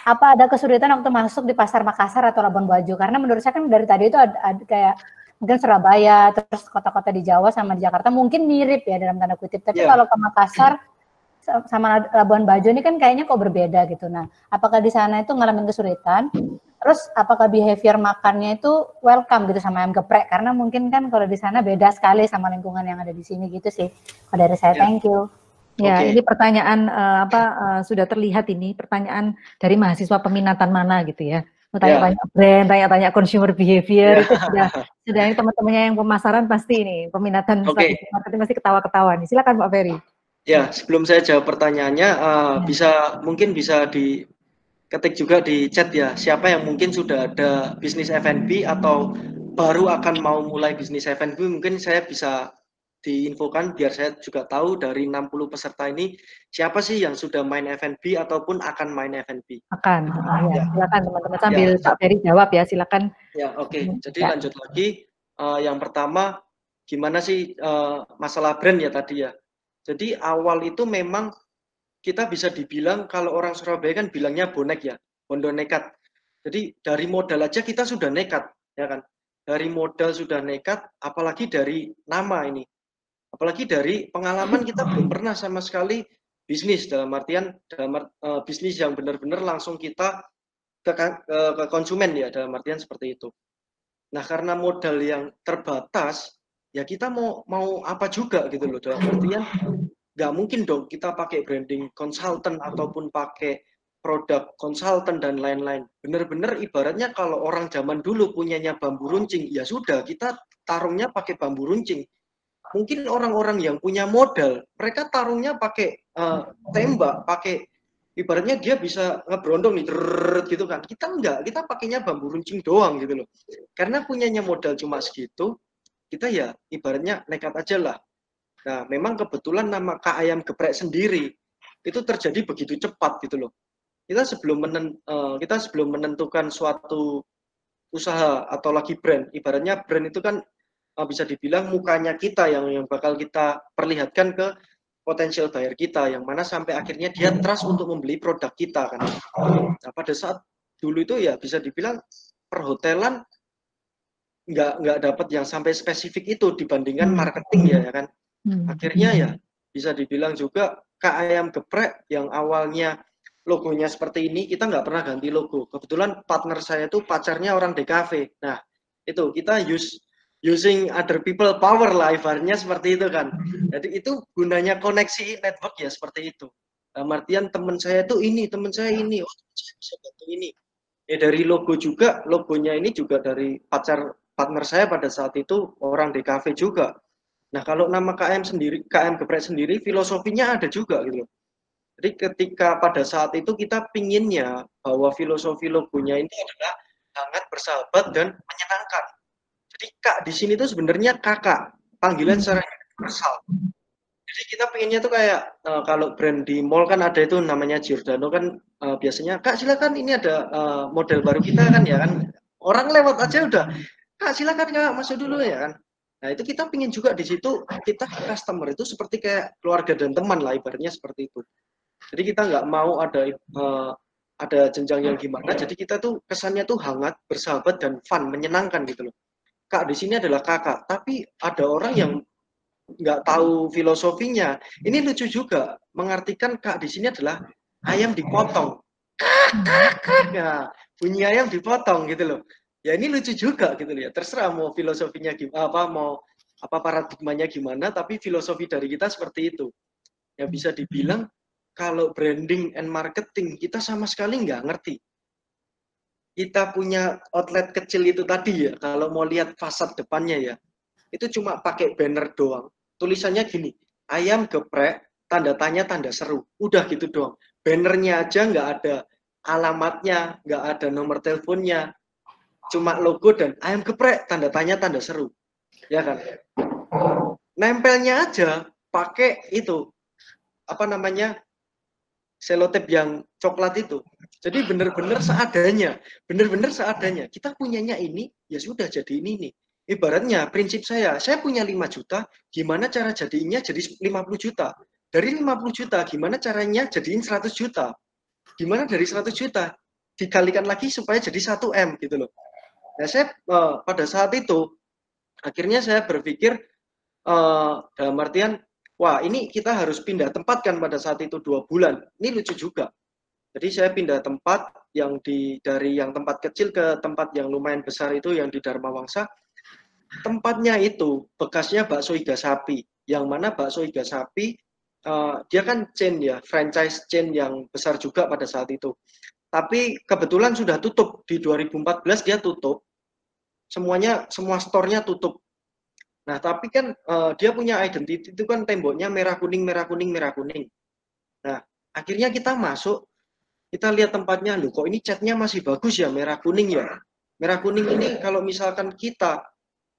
apa ada kesulitan waktu masuk di pasar Makassar atau Labuan Bajo? Karena menurut saya kan dari tadi itu ada, ada kayak mungkin Surabaya terus kota-kota di Jawa sama di Jakarta mungkin mirip ya dalam tanda kutip. Tapi yeah. kalau ke Makassar sama Labuan Bajo ini kan kayaknya kok berbeda gitu. Nah apakah di sana itu ngalamin kesulitan Terus apakah behavior makannya itu welcome gitu sama ayam geprek? Karena mungkin kan kalau di sana beda sekali sama lingkungan yang ada di sini gitu sih. Kalau dari saya, yeah. thank you. Ya, okay. ini pertanyaan uh, apa uh, sudah terlihat ini pertanyaan dari mahasiswa peminatan mana gitu ya. Tanya-tanya yeah. brand, tanya-tanya consumer behavior yeah. itu sudah sudah ini teman-temannya yang pemasaran pasti ini peminatan okay. marketing pasti ketawa-ketawa nih. Silakan Pak Ferry. Ya, sebelum saya jawab pertanyaannya, uh, ya. bisa mungkin bisa di ketik juga di chat ya siapa yang mungkin sudah ada bisnis F&B atau baru akan mau mulai bisnis F&B mungkin saya bisa diinfokan biar saya juga tahu dari 60 peserta ini siapa sih yang sudah main F&B ataupun akan main F&B. Akan. Ah, ya. ya. Silakan teman-teman sambil ya. Pak Ferry jawab ya, silakan. Ya, oke. Okay. Hmm, Jadi ya. lanjut lagi uh, yang pertama gimana sih uh, masalah brand ya tadi ya. Jadi awal itu memang kita bisa dibilang kalau orang Surabaya kan bilangnya bonek ya, bondo nekat. Jadi dari modal aja kita sudah nekat, ya kan? Dari modal sudah nekat, apalagi dari nama ini. Apalagi dari pengalaman kita belum pernah sama sekali bisnis dalam artian dalam uh, bisnis yang benar-benar langsung kita ke, ke, ke konsumen ya dalam artian seperti itu. Nah karena modal yang terbatas, ya kita mau mau apa juga gitu loh dalam artian nggak mungkin dong kita pakai branding konsultan ataupun pakai produk konsultan dan lain-lain. Benar-benar ibaratnya kalau orang zaman dulu punyanya bambu runcing, ya sudah kita tarungnya pakai bambu runcing. Mungkin orang-orang yang punya modal, mereka tarungnya pakai uh, tembak, pakai ibaratnya dia bisa ngebrondong nih, gitu kan. Kita enggak, kita pakainya bambu runcing doang gitu loh. Karena punyanya modal cuma segitu, kita ya ibaratnya nekat aja lah Nah, memang kebetulan nama Kak Ayam Geprek sendiri itu terjadi begitu cepat gitu loh. Kita sebelum menen, uh, kita sebelum menentukan suatu usaha atau lagi brand, ibaratnya brand itu kan uh, bisa dibilang mukanya kita yang yang bakal kita perlihatkan ke potensial buyer kita yang mana sampai akhirnya dia trust untuk membeli produk kita kan. Nah, pada saat dulu itu ya bisa dibilang perhotelan nggak nggak dapat yang sampai spesifik itu dibandingkan hmm. marketing ya, ya kan. Hmm. Akhirnya ya bisa dibilang juga kak ayam geprek yang awalnya logonya seperti ini kita nggak pernah ganti logo. Kebetulan partner saya itu pacarnya orang DKV. Nah itu kita use using other people power lah ibaratnya seperti itu kan. Jadi itu gunanya koneksi network ya seperti itu. Nah, artian teman saya itu ini, teman saya ini, oh saya bisa bantu ini. Ya dari logo juga, logonya ini juga dari pacar partner saya pada saat itu orang DKV juga. Nah kalau nama KM sendiri, KM Geprek sendiri, filosofinya ada juga gitu. Jadi ketika pada saat itu kita pinginnya bahwa filosofi logonya ini adalah hangat, bersahabat, dan menyenangkan jadi kak di sini tuh sebenarnya kakak, panggilan secara universal. Jadi kita pengennya tuh kayak uh, kalau brand di mall kan ada itu namanya Giordano kan uh, biasanya kak silakan ini ada uh, model baru kita kan ya kan orang lewat aja udah kak silakan kak masuk dulu ya kan. Nah itu kita pengen juga di situ kita customer itu seperti kayak keluarga dan teman lah ibaratnya seperti itu. Jadi kita nggak mau ada uh, ada jenjang yang gimana. Jadi kita tuh kesannya tuh hangat, bersahabat dan fun, menyenangkan gitu loh kak di sini adalah kakak, tapi ada orang yang nggak tahu filosofinya. Ini lucu juga, mengartikan kak di sini adalah ayam dipotong. Nah, bunyi ayam dipotong gitu loh. Ya ini lucu juga gitu ya. Terserah mau filosofinya gimana, apa mau apa paradigmanya gimana, tapi filosofi dari kita seperti itu. Ya bisa dibilang kalau branding and marketing kita sama sekali nggak ngerti kita punya outlet kecil itu tadi ya, kalau mau lihat fasad depannya ya, itu cuma pakai banner doang. Tulisannya gini, ayam geprek, tanda tanya, tanda seru. Udah gitu doang. Bannernya aja nggak ada alamatnya, nggak ada nomor teleponnya, cuma logo dan ayam geprek, tanda tanya, tanda seru. Ya kan? Nempelnya aja pakai itu, apa namanya, selotip yang coklat itu. Jadi benar-benar seadanya, benar-benar seadanya. Kita punyanya ini, ya sudah jadi ini nih. Ibaratnya prinsip saya, saya punya 5 juta, gimana cara jadinya jadi 50 juta. Dari 50 juta, gimana caranya jadiin 100 juta. Gimana dari 100 juta, dikalikan lagi supaya jadi 1 M gitu loh. Nah saya uh, pada saat itu, akhirnya saya berpikir uh, dalam artian, wah ini kita harus pindah tempat kan pada saat itu dua bulan. Ini lucu juga jadi saya pindah tempat yang di dari yang tempat kecil ke tempat yang lumayan besar itu yang di Dharma Wangsa. Tempatnya itu bekasnya bakso iga sapi. Yang mana bakso iga sapi uh, dia kan chain ya, franchise chain yang besar juga pada saat itu. Tapi kebetulan sudah tutup di 2014 dia tutup. Semuanya semua store-nya tutup. Nah, tapi kan uh, dia punya identity itu kan temboknya merah kuning merah kuning merah kuning. Nah, akhirnya kita masuk kita lihat tempatnya, loh kok ini catnya masih bagus ya, merah kuning ya. Merah kuning ini kalau misalkan kita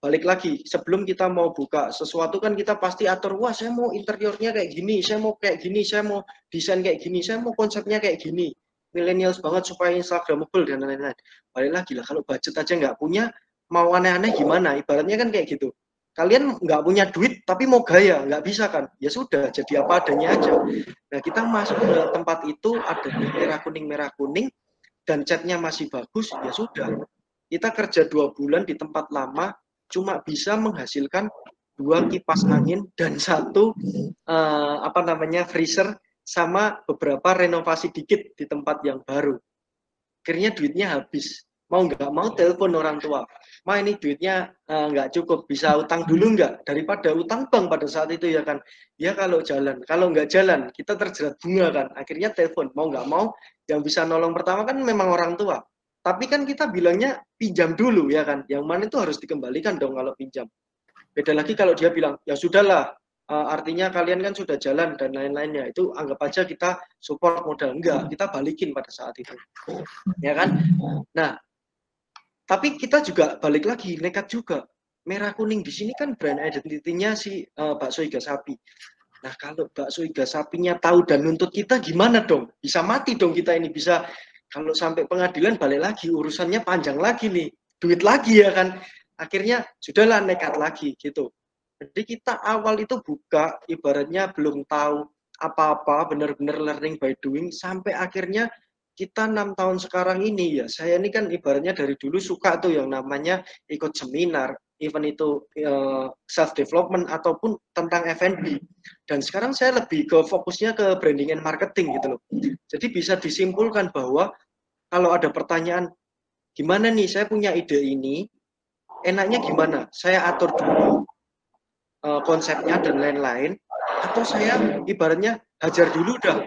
balik lagi sebelum kita mau buka sesuatu kan kita pasti atur wah saya mau interiornya kayak gini saya mau kayak gini saya mau desain kayak gini saya mau konsepnya kayak gini millennials banget supaya instagramable dan lain-lain. Balik lagi lah kalau budget aja nggak punya mau aneh-aneh gimana? Ibaratnya kan kayak gitu. Kalian nggak punya duit tapi mau gaya nggak bisa kan? Ya sudah jadi apa adanya aja. Nah kita masuk ke tempat itu ada merah kuning merah kuning dan catnya masih bagus ya sudah. Kita kerja dua bulan di tempat lama cuma bisa menghasilkan dua kipas angin dan satu uh, apa namanya freezer sama beberapa renovasi dikit di tempat yang baru. Akhirnya duitnya habis. Mau nggak mau telepon orang tua. Ma ini duitnya uh, cukup. Bisa utang dulu nggak? Daripada utang bank pada saat itu ya kan? Ya kalau jalan. Kalau nggak jalan kita terjerat bunga kan? Akhirnya telepon. Mau nggak mau yang bisa nolong pertama kan memang orang tua. Tapi kan kita bilangnya pinjam dulu ya kan? Yang mana itu harus dikembalikan dong kalau pinjam. Beda lagi kalau dia bilang ya sudahlah uh, artinya kalian kan sudah jalan dan lain-lainnya itu anggap aja kita support modal enggak kita balikin pada saat itu ya kan nah tapi kita juga balik lagi nekat juga. Merah kuning di sini kan brand identitinya si uh, bakso iga sapi. Nah kalau bakso iga sapinya tahu dan nuntut kita gimana dong? Bisa mati dong kita ini bisa kalau sampai pengadilan balik lagi urusannya panjang lagi nih, duit lagi ya kan. akhirnya sudahlah nekat lagi gitu jadi kita awal itu buka ibaratnya belum tahu apa-apa benar-benar learning by doing sampai akhirnya kita enam tahun sekarang ini ya saya ini kan ibaratnya dari dulu suka tuh yang namanya ikut seminar even itu eh, self development ataupun tentang F&B dan sekarang saya lebih ke fokusnya ke branding and marketing gitu loh. Jadi bisa disimpulkan bahwa kalau ada pertanyaan gimana nih saya punya ide ini enaknya gimana? Saya atur dulu uh, konsepnya dan lain-lain atau saya ibaratnya hajar dulu dah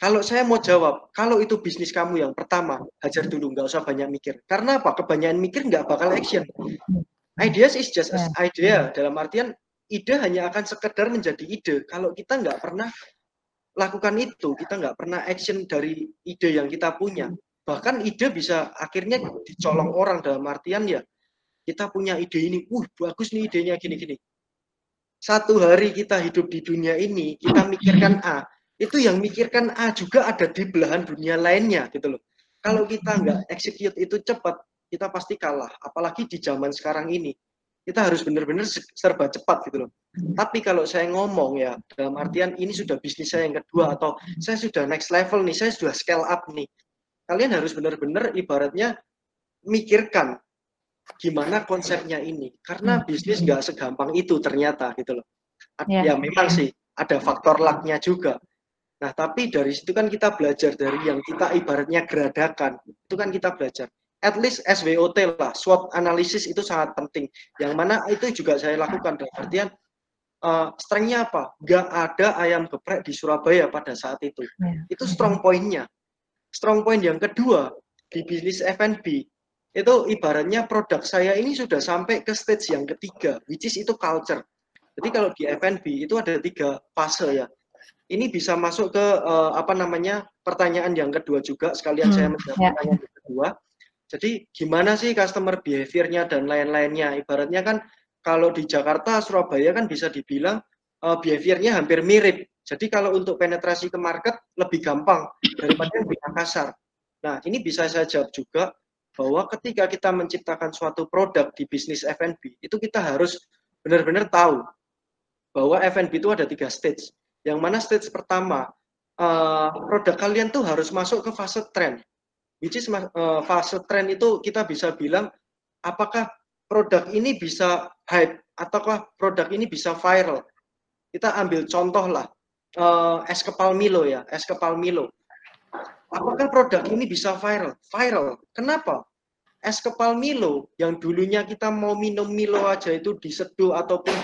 kalau saya mau jawab, kalau itu bisnis kamu yang pertama, hajar dulu, nggak usah banyak mikir. Karena apa? Kebanyakan mikir nggak bakal action. Ideas is just as ya. idea. Dalam artian, ide hanya akan sekedar menjadi ide. Kalau kita nggak pernah lakukan itu, kita nggak pernah action dari ide yang kita punya. Bahkan ide bisa akhirnya dicolong orang dalam artian ya, kita punya ide ini, uh bagus nih idenya gini-gini. Satu hari kita hidup di dunia ini, kita mikirkan A, itu yang mikirkan A juga ada di belahan dunia lainnya gitu loh. Kalau kita nggak execute itu cepat, kita pasti kalah. Apalagi di zaman sekarang ini, kita harus benar-benar serba cepat gitu loh. Tapi kalau saya ngomong ya, dalam artian ini sudah bisnis saya yang kedua atau saya sudah next level nih, saya sudah scale up nih. Kalian harus benar-benar ibaratnya mikirkan gimana konsepnya ini. Karena bisnis nggak segampang itu ternyata gitu loh. Ya, ya memang sih ada faktor lucknya juga. Nah, tapi dari situ kan kita belajar dari yang kita ibaratnya geradakan. Itu kan kita belajar. At least SWOT lah, SWOT analisis itu sangat penting. Yang mana itu juga saya lakukan dalam artian uh, strengthnya apa? Gak ada ayam geprek di Surabaya pada saat itu. Ya. Itu strong pointnya. Strong point yang kedua di bisnis F&B itu ibaratnya produk saya ini sudah sampai ke stage yang ketiga, which is itu culture. Jadi kalau di F&B itu ada tiga fase ya ini bisa masuk ke uh, apa namanya pertanyaan yang kedua juga sekalian hmm, saya menjawab ya. pertanyaan yang kedua. Jadi gimana sih customer behaviornya dan lain-lainnya? Ibaratnya kan kalau di Jakarta, Surabaya kan bisa dibilang uh, behaviornya hampir mirip. Jadi kalau untuk penetrasi ke market lebih gampang daripada yang di Makassar. Nah ini bisa saya jawab juga bahwa ketika kita menciptakan suatu produk di bisnis F&B itu kita harus benar-benar tahu bahwa F&B itu ada tiga stage yang mana stage pertama, uh, produk kalian tuh harus masuk ke fase trend. Which is uh, fase trend itu kita bisa bilang apakah produk ini bisa hype ataukah produk ini bisa viral. Kita ambil contoh lah, uh, es kepal Milo ya, es kepal Milo. Apakah produk ini bisa viral? Viral. Kenapa? Es kepal Milo yang dulunya kita mau minum Milo aja itu diseduh ataupun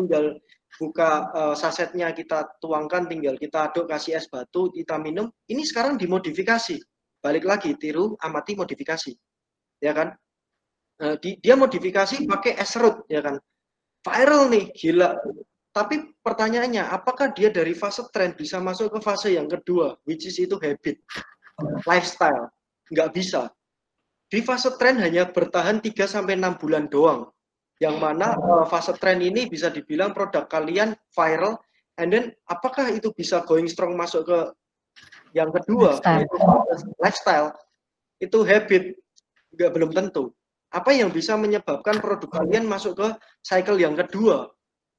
tinggal buka uh, sasetnya kita tuangkan tinggal kita aduk kasih es batu kita minum ini sekarang dimodifikasi. Balik lagi tiru amati modifikasi. Ya kan? Uh, di, dia modifikasi pakai es serut ya kan? Viral nih gila. Tapi pertanyaannya apakah dia dari fase tren bisa masuk ke fase yang kedua which is itu habit lifestyle? Nggak bisa di fase tren hanya bertahan 3 sampai 6 bulan doang. Yang mana uh, fase tren ini bisa dibilang produk kalian viral and then apakah itu bisa going strong masuk ke yang kedua lifestyle, itu lifestyle itu habit nggak belum tentu. Apa yang bisa menyebabkan produk kalian masuk ke cycle yang kedua?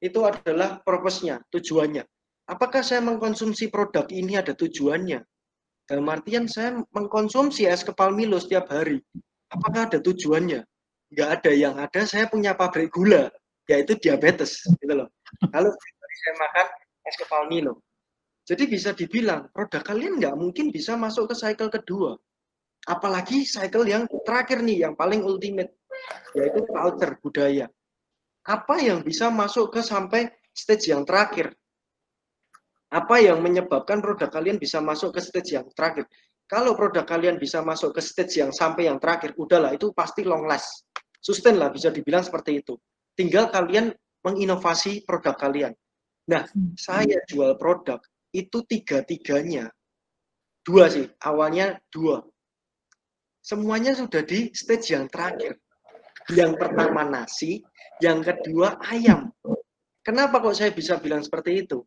Itu adalah purpose-nya tujuannya. Apakah saya mengkonsumsi produk ini ada tujuannya dalam artian saya mengkonsumsi es kepal Milo setiap hari. Apakah ada tujuannya? Nggak ada. Yang ada saya punya pabrik gula yaitu diabetes gitu loh. Kalau saya makan es kepal Milo. Jadi bisa dibilang produk kalian nggak mungkin bisa masuk ke cycle kedua. Apalagi cycle yang terakhir nih yang paling ultimate yaitu culture budaya. Apa yang bisa masuk ke sampai stage yang terakhir apa yang menyebabkan produk kalian bisa masuk ke stage yang terakhir kalau produk kalian bisa masuk ke stage yang sampai yang terakhir, udahlah itu pasti long last. Sustain lah bisa dibilang seperti itu. Tinggal kalian menginovasi produk kalian. Nah, saya jual produk itu tiga-tiganya. Dua sih, awalnya dua. Semuanya sudah di stage yang terakhir. Yang pertama nasi, yang kedua ayam. Kenapa kok saya bisa bilang seperti itu?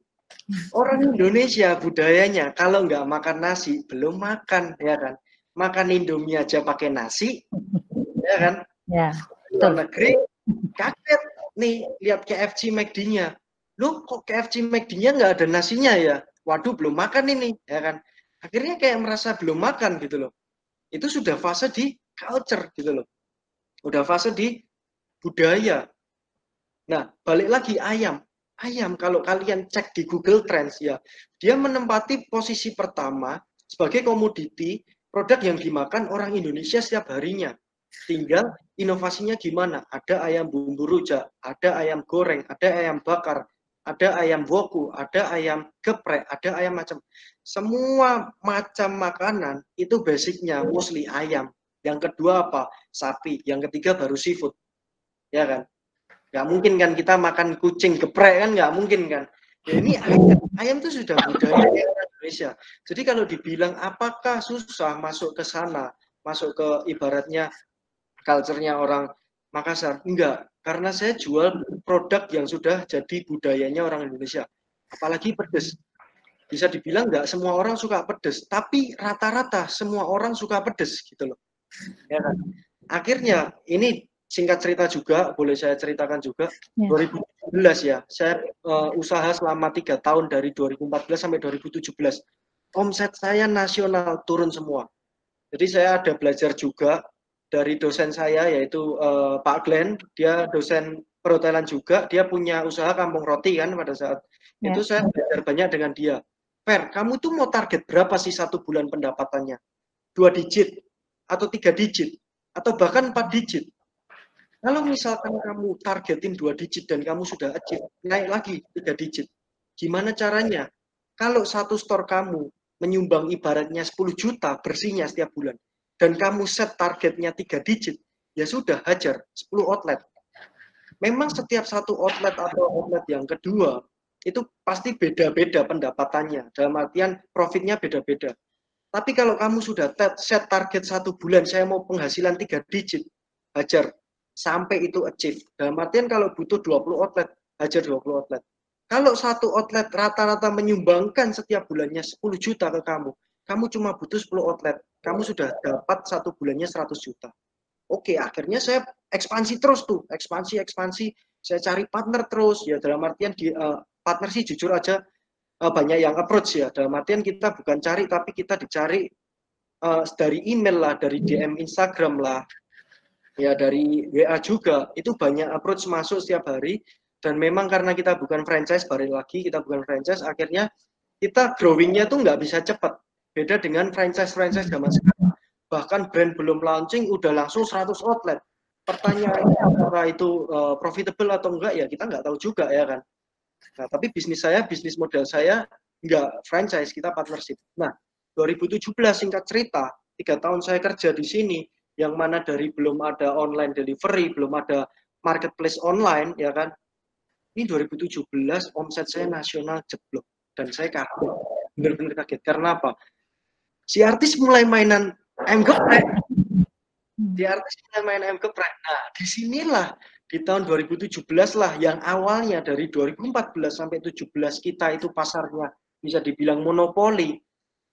Orang Indonesia budayanya kalau nggak makan nasi belum makan ya kan. Makan Indomie aja pakai nasi, ya kan? Ya. Luar negeri kaget. Nih lihat KFC McD-nya loh kok KFC McD-nya nggak ada nasinya ya? Waduh belum makan ini ya kan? Akhirnya kayak merasa belum makan gitu loh. Itu sudah fase di culture gitu loh. Udah fase di budaya. Nah balik lagi ayam ayam kalau kalian cek di Google Trends ya dia menempati posisi pertama sebagai komoditi produk yang dimakan orang Indonesia setiap harinya. Tinggal inovasinya gimana ada ayam bumbu rujak ada ayam goreng ada ayam bakar ada ayam woku ada ayam geprek ada ayam macam. Semua macam makanan itu basicnya mostly ayam. Yang kedua apa? Sapi. Yang ketiga baru seafood. Ya kan nggak mungkin kan kita makan kucing geprek kan nggak mungkin kan. Ya ini ayam ayam itu sudah budaya Indonesia. Jadi kalau dibilang apakah susah masuk ke sana masuk ke ibaratnya culture-nya orang Makassar? Enggak karena saya jual produk yang sudah jadi budayanya orang Indonesia. Apalagi pedes. Bisa dibilang nggak semua orang suka pedes tapi rata-rata semua orang suka pedes gitu loh. Ya kan? Akhirnya ini singkat cerita juga, boleh saya ceritakan juga. Ya. 2017 ya, saya uh, usaha selama tiga tahun dari 2014 sampai 2017. Omset saya nasional turun semua. Jadi saya ada belajar juga dari dosen saya yaitu uh, Pak Glenn, dia dosen perhotelan juga, dia punya usaha kampung roti kan pada saat ya. itu saya belajar banyak dengan dia. Fer, kamu tuh mau target berapa sih satu bulan pendapatannya? Dua digit atau tiga digit atau bahkan empat digit? Kalau misalkan kamu targetin dua digit dan kamu sudah achieve, naik lagi tiga digit. Gimana caranya? Kalau satu store kamu menyumbang ibaratnya 10 juta bersihnya setiap bulan, dan kamu set targetnya tiga digit, ya sudah hajar 10 outlet. Memang setiap satu outlet atau outlet yang kedua, itu pasti beda-beda pendapatannya. Dalam artian profitnya beda-beda. Tapi kalau kamu sudah set target satu bulan, saya mau penghasilan tiga digit, hajar sampai itu achieve. Dalam artian kalau butuh 20 outlet, hajar 20 outlet. Kalau satu outlet rata-rata menyumbangkan setiap bulannya 10 juta ke kamu, kamu cuma butuh 10 outlet, kamu sudah dapat satu bulannya 100 juta. Oke, akhirnya saya ekspansi terus tuh, ekspansi, ekspansi. Saya cari partner terus, ya dalam artian di uh, partner sih jujur aja uh, banyak yang approach ya. Dalam artian kita bukan cari, tapi kita dicari uh, dari email lah, dari DM Instagram lah, ya dari WA juga. Itu banyak approach masuk setiap hari. Dan memang karena kita bukan franchise balik lagi kita bukan franchise akhirnya kita growingnya tuh nggak bisa cepat. Beda dengan franchise-franchise zaman sekarang. Bahkan brand belum launching udah langsung 100 outlet. Pertanyaannya apakah itu uh, profitable atau enggak? Ya kita nggak tahu juga ya kan? Nah tapi bisnis saya bisnis model saya nggak franchise kita partnership. Nah 2017 singkat cerita tiga tahun saya kerja di sini yang mana dari belum ada online delivery, belum ada marketplace online, ya kan? Ini 2017 omset saya nasional jeblok dan saya kaget, benar-benar kaget. Karena apa? Si artis mulai mainan M geprek. Si artis mulai main M geprek. Nah, di sinilah di tahun 2017 lah yang awalnya dari 2014 sampai 17 kita itu pasarnya bisa dibilang monopoli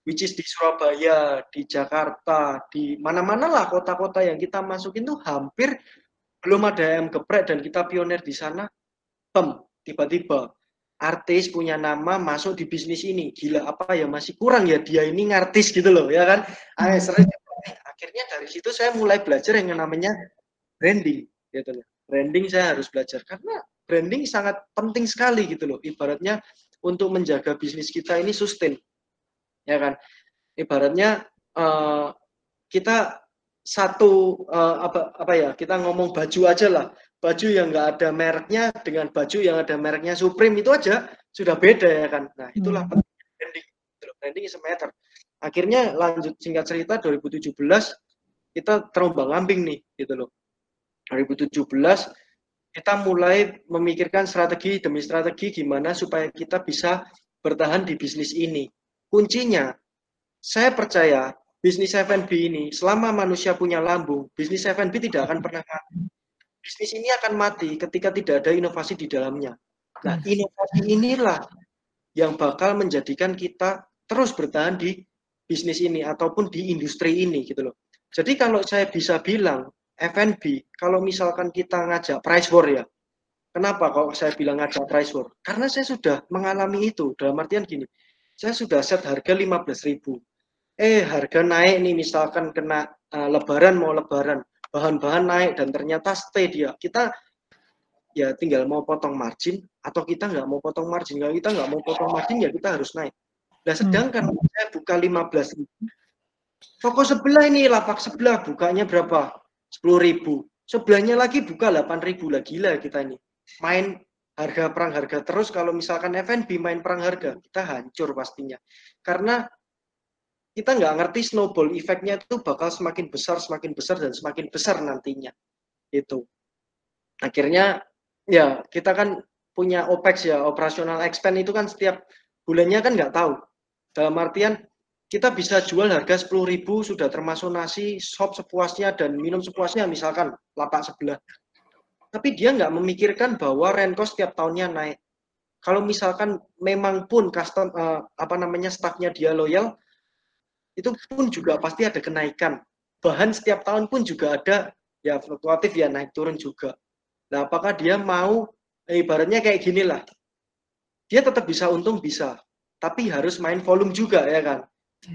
which is di Surabaya, di Jakarta, di mana-mana lah kota-kota yang kita masukin tuh hampir belum ada yang geprek dan kita pionir di sana. Pem, tiba-tiba artis punya nama masuk di bisnis ini. Gila apa ya masih kurang ya dia ini ngartis gitu loh ya kan. Akhirnya dari situ saya mulai belajar yang namanya branding gitu loh. Branding saya harus belajar karena branding sangat penting sekali gitu loh. Ibaratnya untuk menjaga bisnis kita ini sustain ya kan? Ibaratnya uh, kita satu uh, apa apa ya kita ngomong baju aja lah. Baju yang enggak ada mereknya dengan baju yang ada mereknya Supreme itu aja sudah beda ya kan? Nah itulah hmm. branding. Branding is a matter. Akhirnya lanjut singkat cerita 2017 kita terombang ambing nih gitu loh. 2017 kita mulai memikirkan strategi demi strategi gimana supaya kita bisa bertahan di bisnis ini kuncinya saya percaya bisnis F&B ini selama manusia punya lambung, bisnis F&B tidak akan pernah mati. Bisnis ini akan mati ketika tidak ada inovasi di dalamnya. Nah, inovasi inilah yang bakal menjadikan kita terus bertahan di bisnis ini ataupun di industri ini gitu loh. Jadi kalau saya bisa bilang F&B kalau misalkan kita ngajak price war ya. Kenapa kalau saya bilang ngajak price war? Karena saya sudah mengalami itu. Dalam artian gini, saya sudah set harga 15.000. Eh, harga naik nih misalkan kena uh, lebaran mau lebaran, bahan-bahan naik dan ternyata stay dia. Kita ya tinggal mau potong margin atau kita nggak mau potong margin. Kalau kita nggak mau potong margin ya kita harus naik. Nah, sedangkan hmm. saya buka 15 ribu, toko sebelah ini lapak sebelah bukanya berapa? 10 ribu. Sebelahnya lagi buka 8 ribu lah, gila kita ini. Main harga perang harga terus kalau misalkan F&B main perang harga, kita hancur pastinya. Karena kita nggak ngerti snowball efeknya itu bakal semakin besar, semakin besar, dan semakin besar nantinya. Itu. Akhirnya ya kita kan punya OPEX ya, operasional expense itu kan setiap bulannya kan nggak tahu. Dalam artian kita bisa jual harga 10.000 sudah termasuk nasi, sop sepuasnya dan minum sepuasnya misalkan lapak sebelah. Tapi dia nggak memikirkan bahwa rent cost tiap tahunnya naik. Kalau misalkan memang pun custom uh, apa namanya staffnya dia loyal, itu pun juga pasti ada kenaikan. Bahan setiap tahun pun juga ada ya fluktuatif ya naik turun juga. Nah, apakah dia mau eh, ibaratnya kayak gini lah. Dia tetap bisa untung bisa, tapi harus main volume juga ya kan.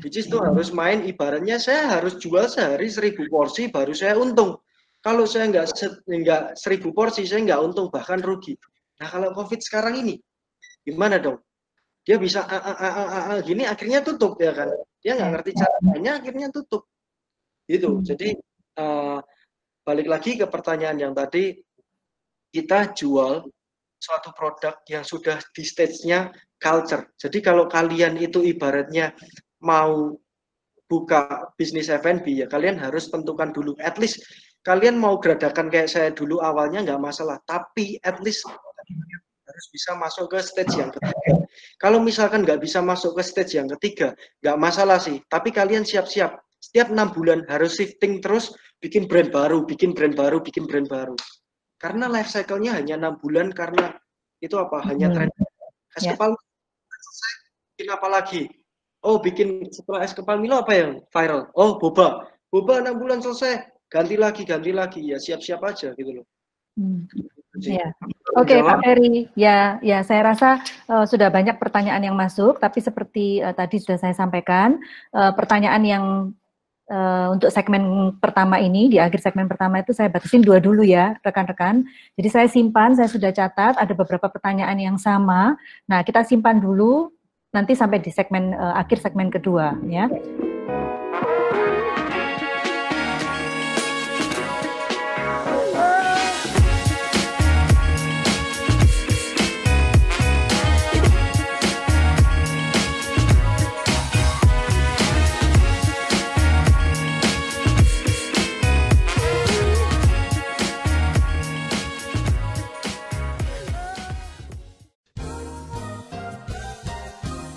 Which is itu harus main ibaratnya saya harus jual sehari seribu porsi baru saya untung. Kalau saya nggak nggak seribu porsi saya nggak untung bahkan rugi. Nah kalau COVID sekarang ini gimana dong? Dia bisa a, a, a, a, a, gini akhirnya tutup ya kan? Dia nggak ngerti caranya akhirnya tutup. Gitu. Jadi uh, balik lagi ke pertanyaan yang tadi kita jual suatu produk yang sudah di stage-nya culture. Jadi kalau kalian itu ibaratnya mau buka bisnis F&B ya kalian harus tentukan dulu. At least kalian mau geradakan kayak saya dulu awalnya nggak masalah. Tapi at least harus bisa masuk ke stage yang ketiga. Kalau misalkan nggak bisa masuk ke stage yang ketiga, nggak masalah sih. Tapi kalian siap-siap. Setiap enam bulan harus shifting terus, bikin brand baru, bikin brand baru, bikin brand baru. Karena life cycle-nya hanya enam bulan karena itu apa? Hanya hmm. tren. Es yeah. kepal bikin apa lagi? Oh, bikin setelah es kepal Milo apa yang viral? Oh, boba. Boba enam bulan selesai, ganti lagi, ganti lagi. Ya siap-siap aja gitu loh. Hmm. Ya. Oke, okay, Pak Ferry. Ya, ya saya rasa uh, sudah banyak pertanyaan yang masuk, tapi seperti uh, tadi sudah saya sampaikan, uh, pertanyaan yang uh, untuk segmen pertama ini, di akhir segmen pertama itu saya batasin dua dulu ya, rekan-rekan. Jadi saya simpan, saya sudah catat, ada beberapa pertanyaan yang sama. Nah, kita simpan dulu, nanti sampai di segmen uh, akhir segmen kedua ya.